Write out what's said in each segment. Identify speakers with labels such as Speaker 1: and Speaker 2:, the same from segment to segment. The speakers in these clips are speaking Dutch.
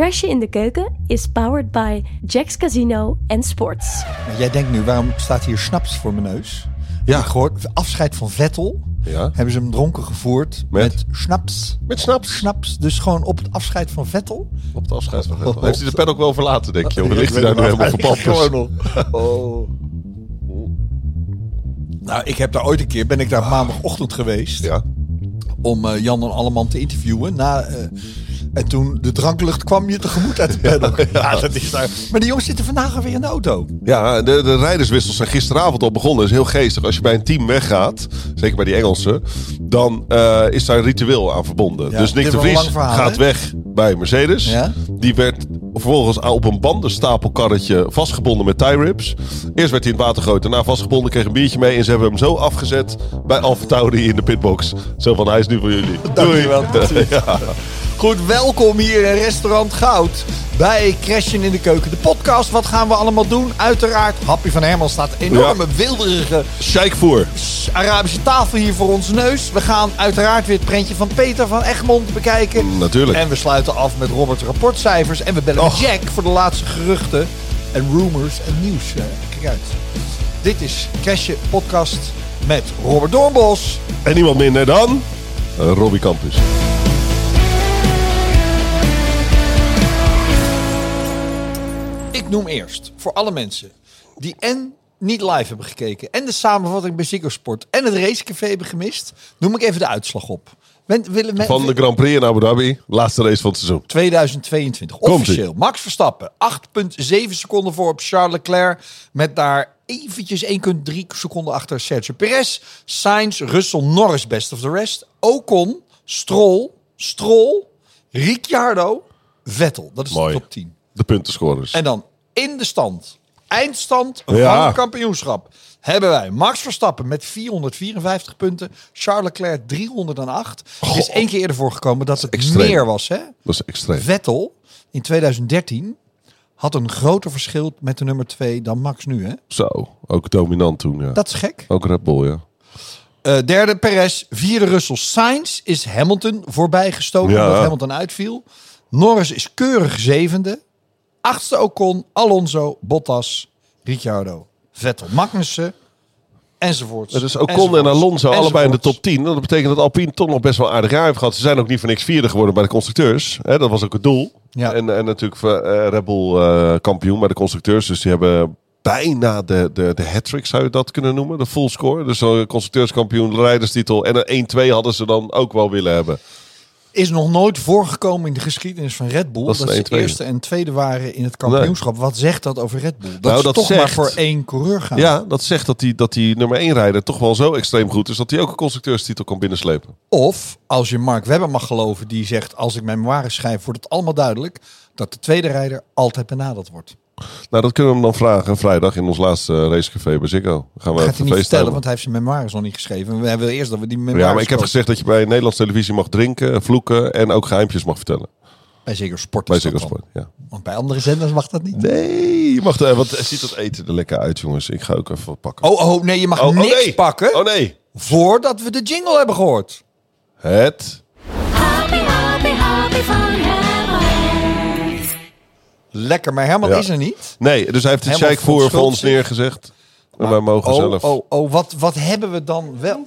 Speaker 1: Crashen in de Keuken is powered by Jack's Casino and Sports.
Speaker 2: Jij denkt nu, waarom staat hier snaps voor mijn neus?
Speaker 3: Ja.
Speaker 2: Ik gehoord, afscheid van Vettel.
Speaker 3: Ja.
Speaker 2: Hebben ze hem dronken gevoerd
Speaker 3: Met?
Speaker 2: met, snaps.
Speaker 3: Met snaps.
Speaker 2: Snaps. Dus gewoon op het afscheid van Vettel.
Speaker 3: Op de afscheid van Vettel. Heeft hij de pen ook wel verlaten, denk je? Of ligt hij daar nu helemaal
Speaker 2: het
Speaker 3: verpand?
Speaker 2: Oh. Nou, ik heb daar ooit een keer, ben ik daar maandagochtend geweest.
Speaker 3: Ja.
Speaker 2: om eh, Jan en Alleman te interviewen. Na, eh, en toen de dranklucht kwam je tegemoet uit de paddock. ja, dat is daar. Maar die jongens zitten vandaag alweer in de auto.
Speaker 3: Ja, de, de rijderswissels zijn gisteravond al begonnen. Dat is heel geestig. Als je bij een team weggaat, zeker bij die Engelsen, dan eh, is daar een ritueel aan verbonden. Dus Nick de Vries
Speaker 2: verhaal,
Speaker 3: gaat weg bij Mercedes. Die werd vervolgens op een bandenstapelkarretje vastgebonden met tie rips. Eerst werd hij in het water gegooid, daarna vastgebonden, kreeg een biertje mee. En ze hebben hem zo afgezet bij Alfa Tauri in de pitbox. Zo van, hij is nu voor jullie.
Speaker 2: Dankjewel.
Speaker 3: Doei. ja.
Speaker 2: Goed, welkom hier in restaurant Goud. Bij Crashen in de Keuken. De podcast, wat gaan we allemaal doen? Uiteraard, Happy van Herman staat een enorme wilderige
Speaker 3: Scheikvoer.
Speaker 2: Arabische tafel hier voor onze neus. We gaan uiteraard weer het prentje van Peter van Egmond bekijken.
Speaker 3: Natuurlijk.
Speaker 2: En we sluiten af met Robert rapportcijfers. En we bellen
Speaker 3: Och.
Speaker 2: Jack voor de laatste geruchten en rumors en nieuws. Eh, Kijk uit. Dit is Crashen podcast met Robert Doornbos.
Speaker 3: En niemand minder dan eh, Robbie Campus.
Speaker 2: Noem eerst voor alle mensen die en niet live hebben gekeken en de samenvatting bij Ziggo Sport en het racecafé hebben gemist, noem ik even de uitslag op. Willen men-
Speaker 3: Van de Grand Prix in Abu Dhabi. Laatste race van het seizoen.
Speaker 2: 2022.
Speaker 3: Komt-ie.
Speaker 2: Officieel. Max Verstappen. 8,7 seconden voor op Charles Leclerc. Met daar eventjes 1,3 seconden achter Sergio Perez. Sainz, Russell, Norris, best of the rest. Ocon, Stroll, Stroll, Ricciardo, Vettel. Dat is
Speaker 3: Mooi.
Speaker 2: de top 10.
Speaker 3: De puntenscorers.
Speaker 2: En dan in de stand, eindstand
Speaker 3: Ja.
Speaker 2: van het kampioenschap, hebben wij Max Verstappen met 454 punten, Charles Leclerc 308. Het is één keer eerder voorgekomen dat het
Speaker 3: extreem.
Speaker 2: meer was, hè?
Speaker 3: Dat is extreem.
Speaker 2: Vettel in 2013 had een groter verschil met de nummer 2 dan Max nu, hè?
Speaker 3: Zo, ook dominant toen, ja.
Speaker 2: Dat is gek.
Speaker 3: Ook Red Bull, ja.
Speaker 2: Eh, derde Perez, vierde Russell. Sainz is Hamilton voorbij gestoken
Speaker 3: Ja.
Speaker 2: omdat Hamilton uitviel. Norris is keurig zevende. Achtste Ocon, Alonso, Bottas, Ricciardo, Vettel, Magnussen enzovoorts.
Speaker 3: Dus Ocon en
Speaker 2: Enzovoorts.
Speaker 3: Alonso allebei in de top 10. Dat betekent dat Alpine toch nog best wel aardig jaar heeft gehad. Ze zijn ook niet voor niks vierde geworden bij de constructeurs. Hè, dat was ook het doel.
Speaker 2: Ja.
Speaker 3: En, en natuurlijk voor, eh, Red Bull eh, kampioen bij de constructeurs. Dus die hebben bijna de, de, de hat-trick, zou je dat kunnen noemen. De full score. Dus zo'n constructeurskampioen, rijderstitel. En een 1-2 hadden ze dan ook wel willen hebben.
Speaker 2: Is nog nooit voorgekomen in de geschiedenis van Red Bull.
Speaker 3: Dat
Speaker 2: Dat,
Speaker 3: is
Speaker 2: ze
Speaker 3: de
Speaker 2: de
Speaker 3: 1-2.
Speaker 2: eerste en tweede waren in het kampioenschap. Wat zegt dat over Red Bull? Dat
Speaker 3: Nou, dat
Speaker 2: toch maar voor één coureur gaan.
Speaker 3: Ja, dat zegt dat die, dat die nummer 1 rijder toch wel zo extreem goed is. Dat hij ook een constructeurstitel kan binnenslepen.
Speaker 2: Of, als je Mark Webber mag geloven, die zegt... als ik mijn memoires schrijf, wordt het allemaal duidelijk... dat de tweede rijder altijd benaderd wordt.
Speaker 3: Nou, dat kunnen we hem dan vragen vrijdag in ons laatste racecafé bij Ziggo. Gaan we
Speaker 2: gaat hij
Speaker 3: even
Speaker 2: niet vertellen, want hij heeft zijn memoires nog niet geschreven. We willen eerst dat we die memoires...
Speaker 3: Ja, maar ik heb gezegd dat je bij Nederlands televisie mag drinken, vloeken en ook geheimpjes mag vertellen.
Speaker 2: Bij Ziggo Sport
Speaker 3: Bij Ziggo. Sport, ja.
Speaker 2: Want bij andere zenders mag dat niet.
Speaker 3: Nee, je mag er, want ziet dat eten er lekker uit, jongens. Ik ga ook even wat pakken.
Speaker 2: Oh, oh, nee, je mag
Speaker 3: Oh, oh,
Speaker 2: niks
Speaker 3: nee.
Speaker 2: pakken...
Speaker 3: Oh nee,
Speaker 2: voordat we de jingle hebben gehoord.
Speaker 3: het...
Speaker 1: Happy, happy, happy.
Speaker 2: Lekker, maar Herman
Speaker 3: Ja.
Speaker 2: is er niet.
Speaker 3: Nee, dus hij heeft het Sheikh voor, voor ons neergezegd. En wij mogen
Speaker 2: oh,
Speaker 3: zelf.
Speaker 2: Oh, oh, wat, wat hebben we dan wel?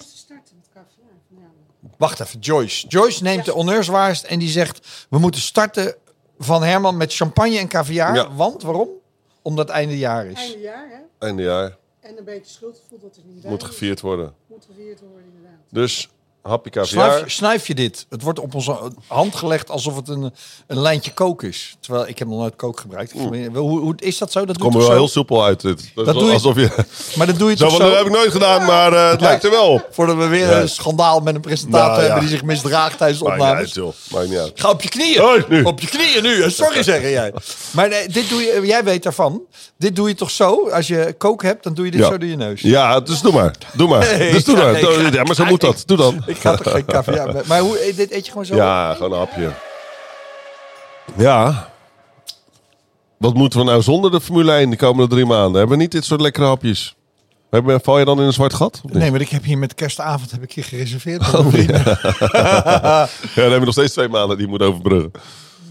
Speaker 2: Wacht even, Joyce. Joyce neemt de honneurswaarst en die zegt... we moeten starten van Herman met champagne en caviar.
Speaker 3: Ja.
Speaker 2: Want, waarom? Omdat het einde jaar is.
Speaker 4: Einde jaar, hè?
Speaker 3: Einde jaar
Speaker 4: En een beetje schuldgevoel dat het niet bij
Speaker 3: moet gevierd worden.
Speaker 4: Moet gevierd worden, inderdaad.
Speaker 3: Dus, happy
Speaker 2: Snuif, je dit? Het wordt op onze hand gelegd alsof het een, een lijntje kook is. Terwijl ik heb nog nooit kook gebruikt. Hoe, hoe is dat zo? Dat
Speaker 3: Komt er wel
Speaker 2: zo?
Speaker 3: heel soepel uit. Dit. Dat,
Speaker 2: doe je-
Speaker 3: alsof je...
Speaker 2: Maar dat doe je toch zo?
Speaker 3: dat heb ik nooit gedaan, maar eh, het lijkt er wel.
Speaker 2: Voordat we weer
Speaker 3: Ja.
Speaker 2: een schandaal met een presentator
Speaker 3: Nou, ja.
Speaker 2: hebben die zich misdraagt tijdens de
Speaker 3: niet
Speaker 2: opnames.
Speaker 3: niet uit.
Speaker 2: Ga op je knieën.
Speaker 3: Hoi, nu.
Speaker 2: Op je knieën nu. Sorry zeggen jij. Maar nee, dit doe je, jij weet daarvan. Dit doe je toch zo? Als je kook hebt, dan doe je dit zo door je neus.
Speaker 3: Ja, dus doe maar. Doe maar.
Speaker 2: Nee,
Speaker 3: dus doe maar. ja, maar zo moet dat. Doe dan.
Speaker 2: Ik ga toch geen caviar met. Maar hoe, eet- dit eet je gewoon zo?
Speaker 3: Ja, gewoon een hapje. Ja. Wat moeten we nou zonder de Formule 1 de komende drie maanden? Hebben we niet dit soort lekkere hapjes? Val je dan in een zwart gat?
Speaker 2: Nee, maar ik heb hier met kerstavond heb ik hier gereserveerd.
Speaker 3: Oh, Ja, dan hebben we nog steeds twee maanden die je moet overbruggen.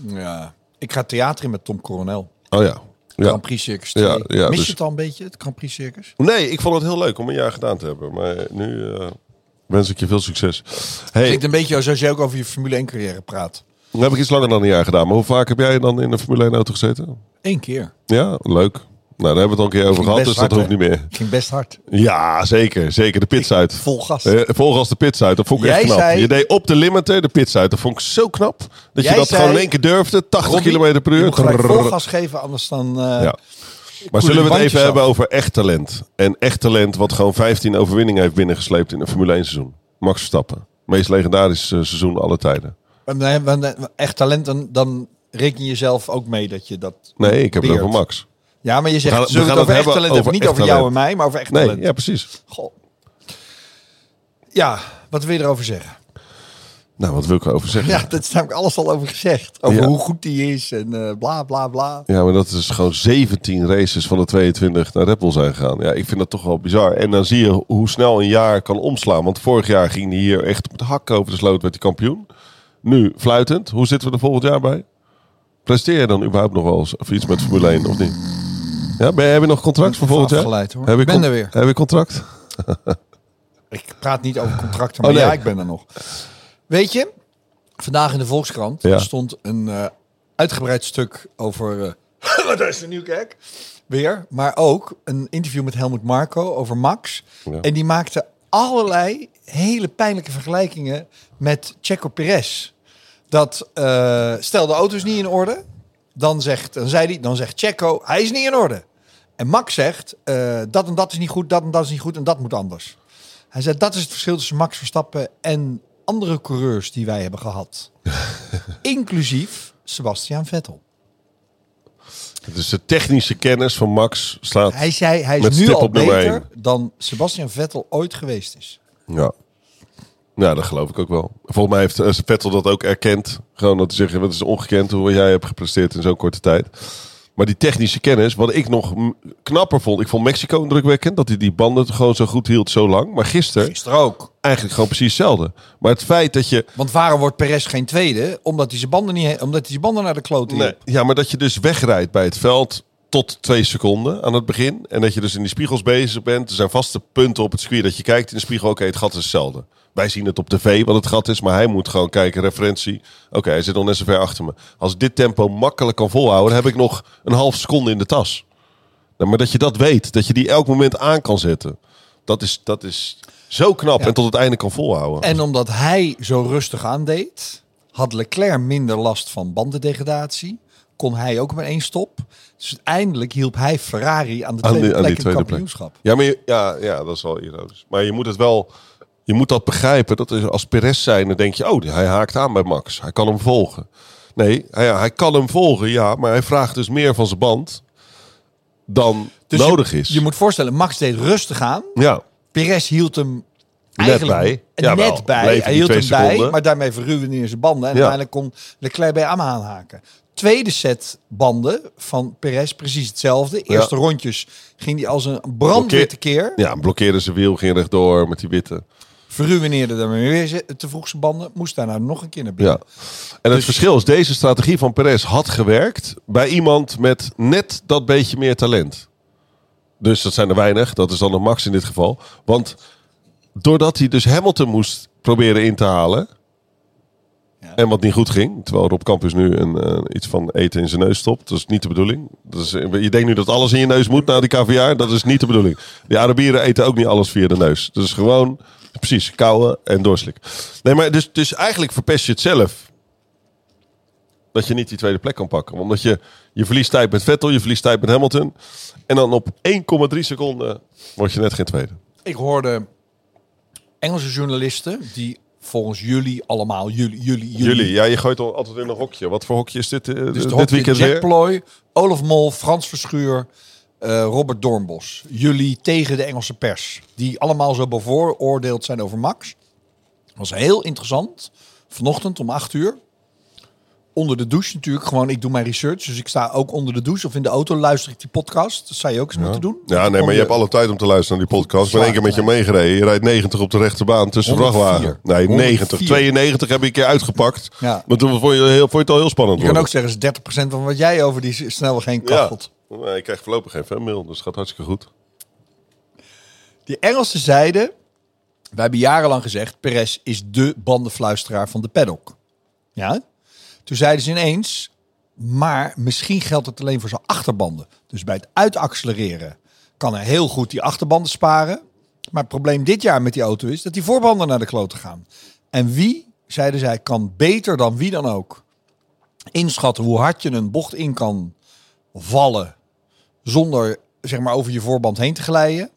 Speaker 2: ja. Ik ga theater in met Tom Coronel.
Speaker 3: Oh ja. ja.
Speaker 2: Grand Prix Circus 2.
Speaker 3: Ja, ja,
Speaker 2: Mis
Speaker 3: dus-
Speaker 2: je het al een beetje, het Grand Prix Circus?
Speaker 3: Nee, ik vond het heel leuk om een jaar gedaan te hebben. Maar nu eh, wens ik je veel succes. Hey,
Speaker 2: Klinkt een beetje zoals jij ook over je Formule 1 carrière praat.
Speaker 3: dan heb ik iets langer dan een jaar gedaan. Maar hoe vaak heb jij dan in een Formule 1 auto gezeten?
Speaker 2: Eén keer.
Speaker 3: Ja, leuk. Nou, daar hebben we het al een keer over gehad, dus dat hoeft niet meer.
Speaker 2: Ging best hard.
Speaker 3: Ja, zeker. Zeker. De pits uit.
Speaker 2: Vol gas.
Speaker 3: Eh, volgens de pits uit. Dat vond ik
Speaker 2: Jij
Speaker 3: echt knap.
Speaker 2: zei-
Speaker 3: Je deed op de limiter de pits uit. Dat vond ik zo knap. Dat
Speaker 2: Jij
Speaker 3: je dat
Speaker 2: zei-
Speaker 3: gewoon in één keer durfde. 80
Speaker 2: Robbie,
Speaker 3: km per
Speaker 2: Je
Speaker 3: uur.
Speaker 2: moet gelijk vol gas geven, anders dan... eh,
Speaker 3: Ja. Maar zullen we het even
Speaker 2: af.
Speaker 3: hebben over echt talent? En echt talent wat gewoon 15 overwinningen heeft binnengesleept in een Formule 1 seizoen. Max Verstappen. Meest legendarisch eh, seizoen aller tijden.
Speaker 2: Nee, want, eh, echt talent, dan, dan reken je jezelf ook mee dat je dat...
Speaker 3: Nee, ik heb het over Max.
Speaker 2: Ja, maar je zegt,
Speaker 3: We gaan-
Speaker 2: zullen we het over echt talent hebben?
Speaker 3: over
Speaker 2: Niet over jou en mij, maar over echt
Speaker 3: Nee,
Speaker 2: talent.
Speaker 3: ja precies.
Speaker 2: Goh. Ja, wat wil je erover zeggen?
Speaker 3: Nou, wat wil ik erover zeggen?
Speaker 2: Ja, dat is namelijk alles al over gezegd. Over
Speaker 3: Ja.
Speaker 2: hoe goed die is en eh, bla bla bla.
Speaker 3: Ja, maar dat is gewoon 17 races van de 22 naar Red Bull zijn gegaan. Ja, ik vind dat toch wel bizar. En dan zie je hoe snel een jaar kan omslaan. Want vorig jaar ging hij hier echt met de hak over de sloot werd hij kampioen. Nu fluitend. Hoe zitten we er volgend jaar bij? Presteer je dan überhaupt nog wel eens of iets met Formule 1 of niet? Ja, ben, heb je nog contract voor volgend jaar?
Speaker 2: hoor.
Speaker 3: Heb
Speaker 2: Ik ben er weer.
Speaker 3: Heb je contract?
Speaker 2: Ik praat niet over contracten, maar
Speaker 3: Oh, nee.
Speaker 2: ja, ik ben er nog. Weet je, vandaag in de Volkskrant
Speaker 3: Ja.
Speaker 2: stond een eh, uitgebreid stuk over... eh wat is de Nieuwkerk? Weer. Maar ook een interview met Helmut Marco over Max.
Speaker 3: Ja.
Speaker 2: En die maakte allerlei hele pijnlijke vergelijkingen met Checo Perez. Dat eh, stel de auto is niet in orde, dan zegt, dan zei hij, dan zegt Checo, hij is niet in orde. En Max zegt, dat en dat is niet goed, dat en dat is niet goed en dat moet anders. Hij zei, dat is het verschil tussen Max Verstappen en andere coureurs die wij hebben gehad. Inclusief Sebastian Vettel.
Speaker 3: Dus de technische kennis van Max slaat...
Speaker 2: Hij zei, hij is nu al beter dan Sebastian Vettel ooit geweest is.
Speaker 3: Ja. Ja, dat geloof ik ook wel. Volgens mij heeft eh, Vettel dat ook erkend. Gewoon dat hij zegt, wat is ongekend hoe jij hebt gepresteerd in zo'n korte tijd. Maar die technische kennis, wat ik nog knapper vond. Ik vond Mexico indrukwekkend, dat hij die banden gewoon zo goed hield zo lang. Maar gisteren
Speaker 2: Gisteren ook.
Speaker 3: eigenlijk gewoon precies hetzelfde. Maar het feit dat je...
Speaker 2: Want waarom wordt Perez geen tweede? Omdat hij zijn banden, niet, omdat hij zijn banden naar de kloot hield.
Speaker 3: Nee, ja, maar dat je dus wegrijdt bij het veld tot twee seconden aan het begin. En dat je dus in die spiegels bezig bent. Er zijn vaste punten op het circuit dat je kijkt in de spiegel. Oké, het gat is hetzelfde. Wij zien het op tv wat het gat is, maar hij moet gewoon kijken, referentie. Oké, hij zit nog net zo ver achter me. Als ik dit tempo makkelijk kan volhouden, heb ik nog een half seconde in de tas. Nou, maar dat je dat weet, dat je die elk moment aan kan zetten. Dat is, dat is zo knap
Speaker 2: Ja.
Speaker 3: en tot het einde kan volhouden.
Speaker 2: En omdat hij zo rustig aandeed, had Leclerc minder last van bandendegradatie. Kon hij ook met één stop. Dus uiteindelijk hielp hij Ferrari aan de
Speaker 3: Aan
Speaker 2: tweede
Speaker 3: die- aan
Speaker 2: plek
Speaker 3: die
Speaker 2: in het
Speaker 3: tweede plek.
Speaker 2: kampioenschap.
Speaker 3: Ja, maar je- ja, ja, dat is wel ironisch. Maar je moet het wel, je moet dat begrijpen. Dat is als Perez zijn, dan denk je, oh, hij haakt aan bij Max. Hij kan hem volgen. Nee, hij, hij kan hem volgen, ja, maar hij vraagt dus meer van zijn band dan
Speaker 2: Dus
Speaker 3: nodig
Speaker 2: je,
Speaker 3: is.
Speaker 2: Je moet voorstellen, Max deed rustig aan.
Speaker 3: ja,
Speaker 2: Perez hield hem
Speaker 3: Net bij.
Speaker 2: net
Speaker 3: Jawel,
Speaker 2: bij. Hij hield hem bij, maar daarmee verruwde hij zijn banden. En
Speaker 3: Ja.
Speaker 2: uiteindelijk kon Leclerc bij hem aanhaken. Tweede set banden van Perez precies hetzelfde. Eerste rondjes ging hij als een brandweer tekeer.
Speaker 3: ja, blokkeerde zijn wiel, ging rechtdoor met die witte.
Speaker 2: Verruineerde daarmee weer te vroeg zijn banden. Moest daarna nog een keer naar binnen.
Speaker 3: Ja. En het
Speaker 2: Dus-
Speaker 3: verschil is, deze strategie van Perez had gewerkt bij iemand met net dat beetje meer talent. Dus dat zijn er weinig, dat is dan een Max in dit geval. Want doordat hij dus Hamilton moest proberen in te halen,
Speaker 2: Ja.
Speaker 3: en wat niet goed ging, terwijl Rob Campus nu een, eh, iets van eten in zijn neus stopt. Dat is niet de bedoeling. Dat is, je denkt nu dat alles in je neus moet na die caviar. Dat is niet de bedoeling. Die Arabieren eten ook niet alles via de neus. Dat is gewoon, precies, kauwen en doorslikken. Nee, maar dus, dus eigenlijk verpest je het zelf. Dat je niet die tweede plek kan pakken. Omdat je, je verliest tijd met Vettel, je verliest tijd met Hamilton. En dan op 1,3 seconden word je net geen tweede.
Speaker 2: Ik hoorde Engelse journalisten die volgens jullie allemaal, jullie, jullie, jullie.
Speaker 3: Jullie, ja, je gooit al altijd in een hokje. Wat voor hokje is dit, eh,
Speaker 2: Dus
Speaker 3: dit
Speaker 2: hokje
Speaker 3: weekend
Speaker 2: Jack
Speaker 3: weer?
Speaker 2: Ploy, Olaf Mol, Frans Verschuur, eh, Robert Doornbos. Jullie tegen de Engelse pers. Die allemaal zo bevooroordeeld zijn over Max. was heel interessant. Vanochtend om 8 uur. onder de douche natuurlijk. Gewoon, ik doe mijn research. Dus ik sta ook onder de douche of in de auto luister ik die podcast. Dat zou je ook eens moeten doen.
Speaker 3: Ja, nee, maar je hebt alle tijd om te luisteren naar die podcast. Ik ben één keer met je meegereden. Je rijdt 90 op de rechterbaan tussen
Speaker 2: 104.
Speaker 3: vrachtwagen. Nee, 90.
Speaker 2: 104.
Speaker 3: 92 heb ik een keer uitgepakt.
Speaker 2: Ja.
Speaker 3: Maar toen vond je, heel, vond je het al heel spannend
Speaker 2: Je kan ook zeggen, is 30% van wat jij over die snelweg heen
Speaker 3: ja. Nee, ik krijg voorlopig geen fanmail, dus gaat hartstikke goed.
Speaker 2: Die Engelsen zeiden, wij hebben jarenlang gezegd, Perez is de bandenfluisteraar van de paddock. Ja? Toen zeiden ze ineens, maar misschien geldt het alleen voor zijn achterbanden. Dus bij het uitaccelereren kan hij heel goed die achterbanden sparen. Maar het probleem dit jaar met die auto is dat die voorbanden naar de kloten gaan. En wie, zeiden zij, kan beter dan wie dan ook inschatten hoe hard je een bocht in kan vallen zonder zeg maar over je voorband heen te glijden?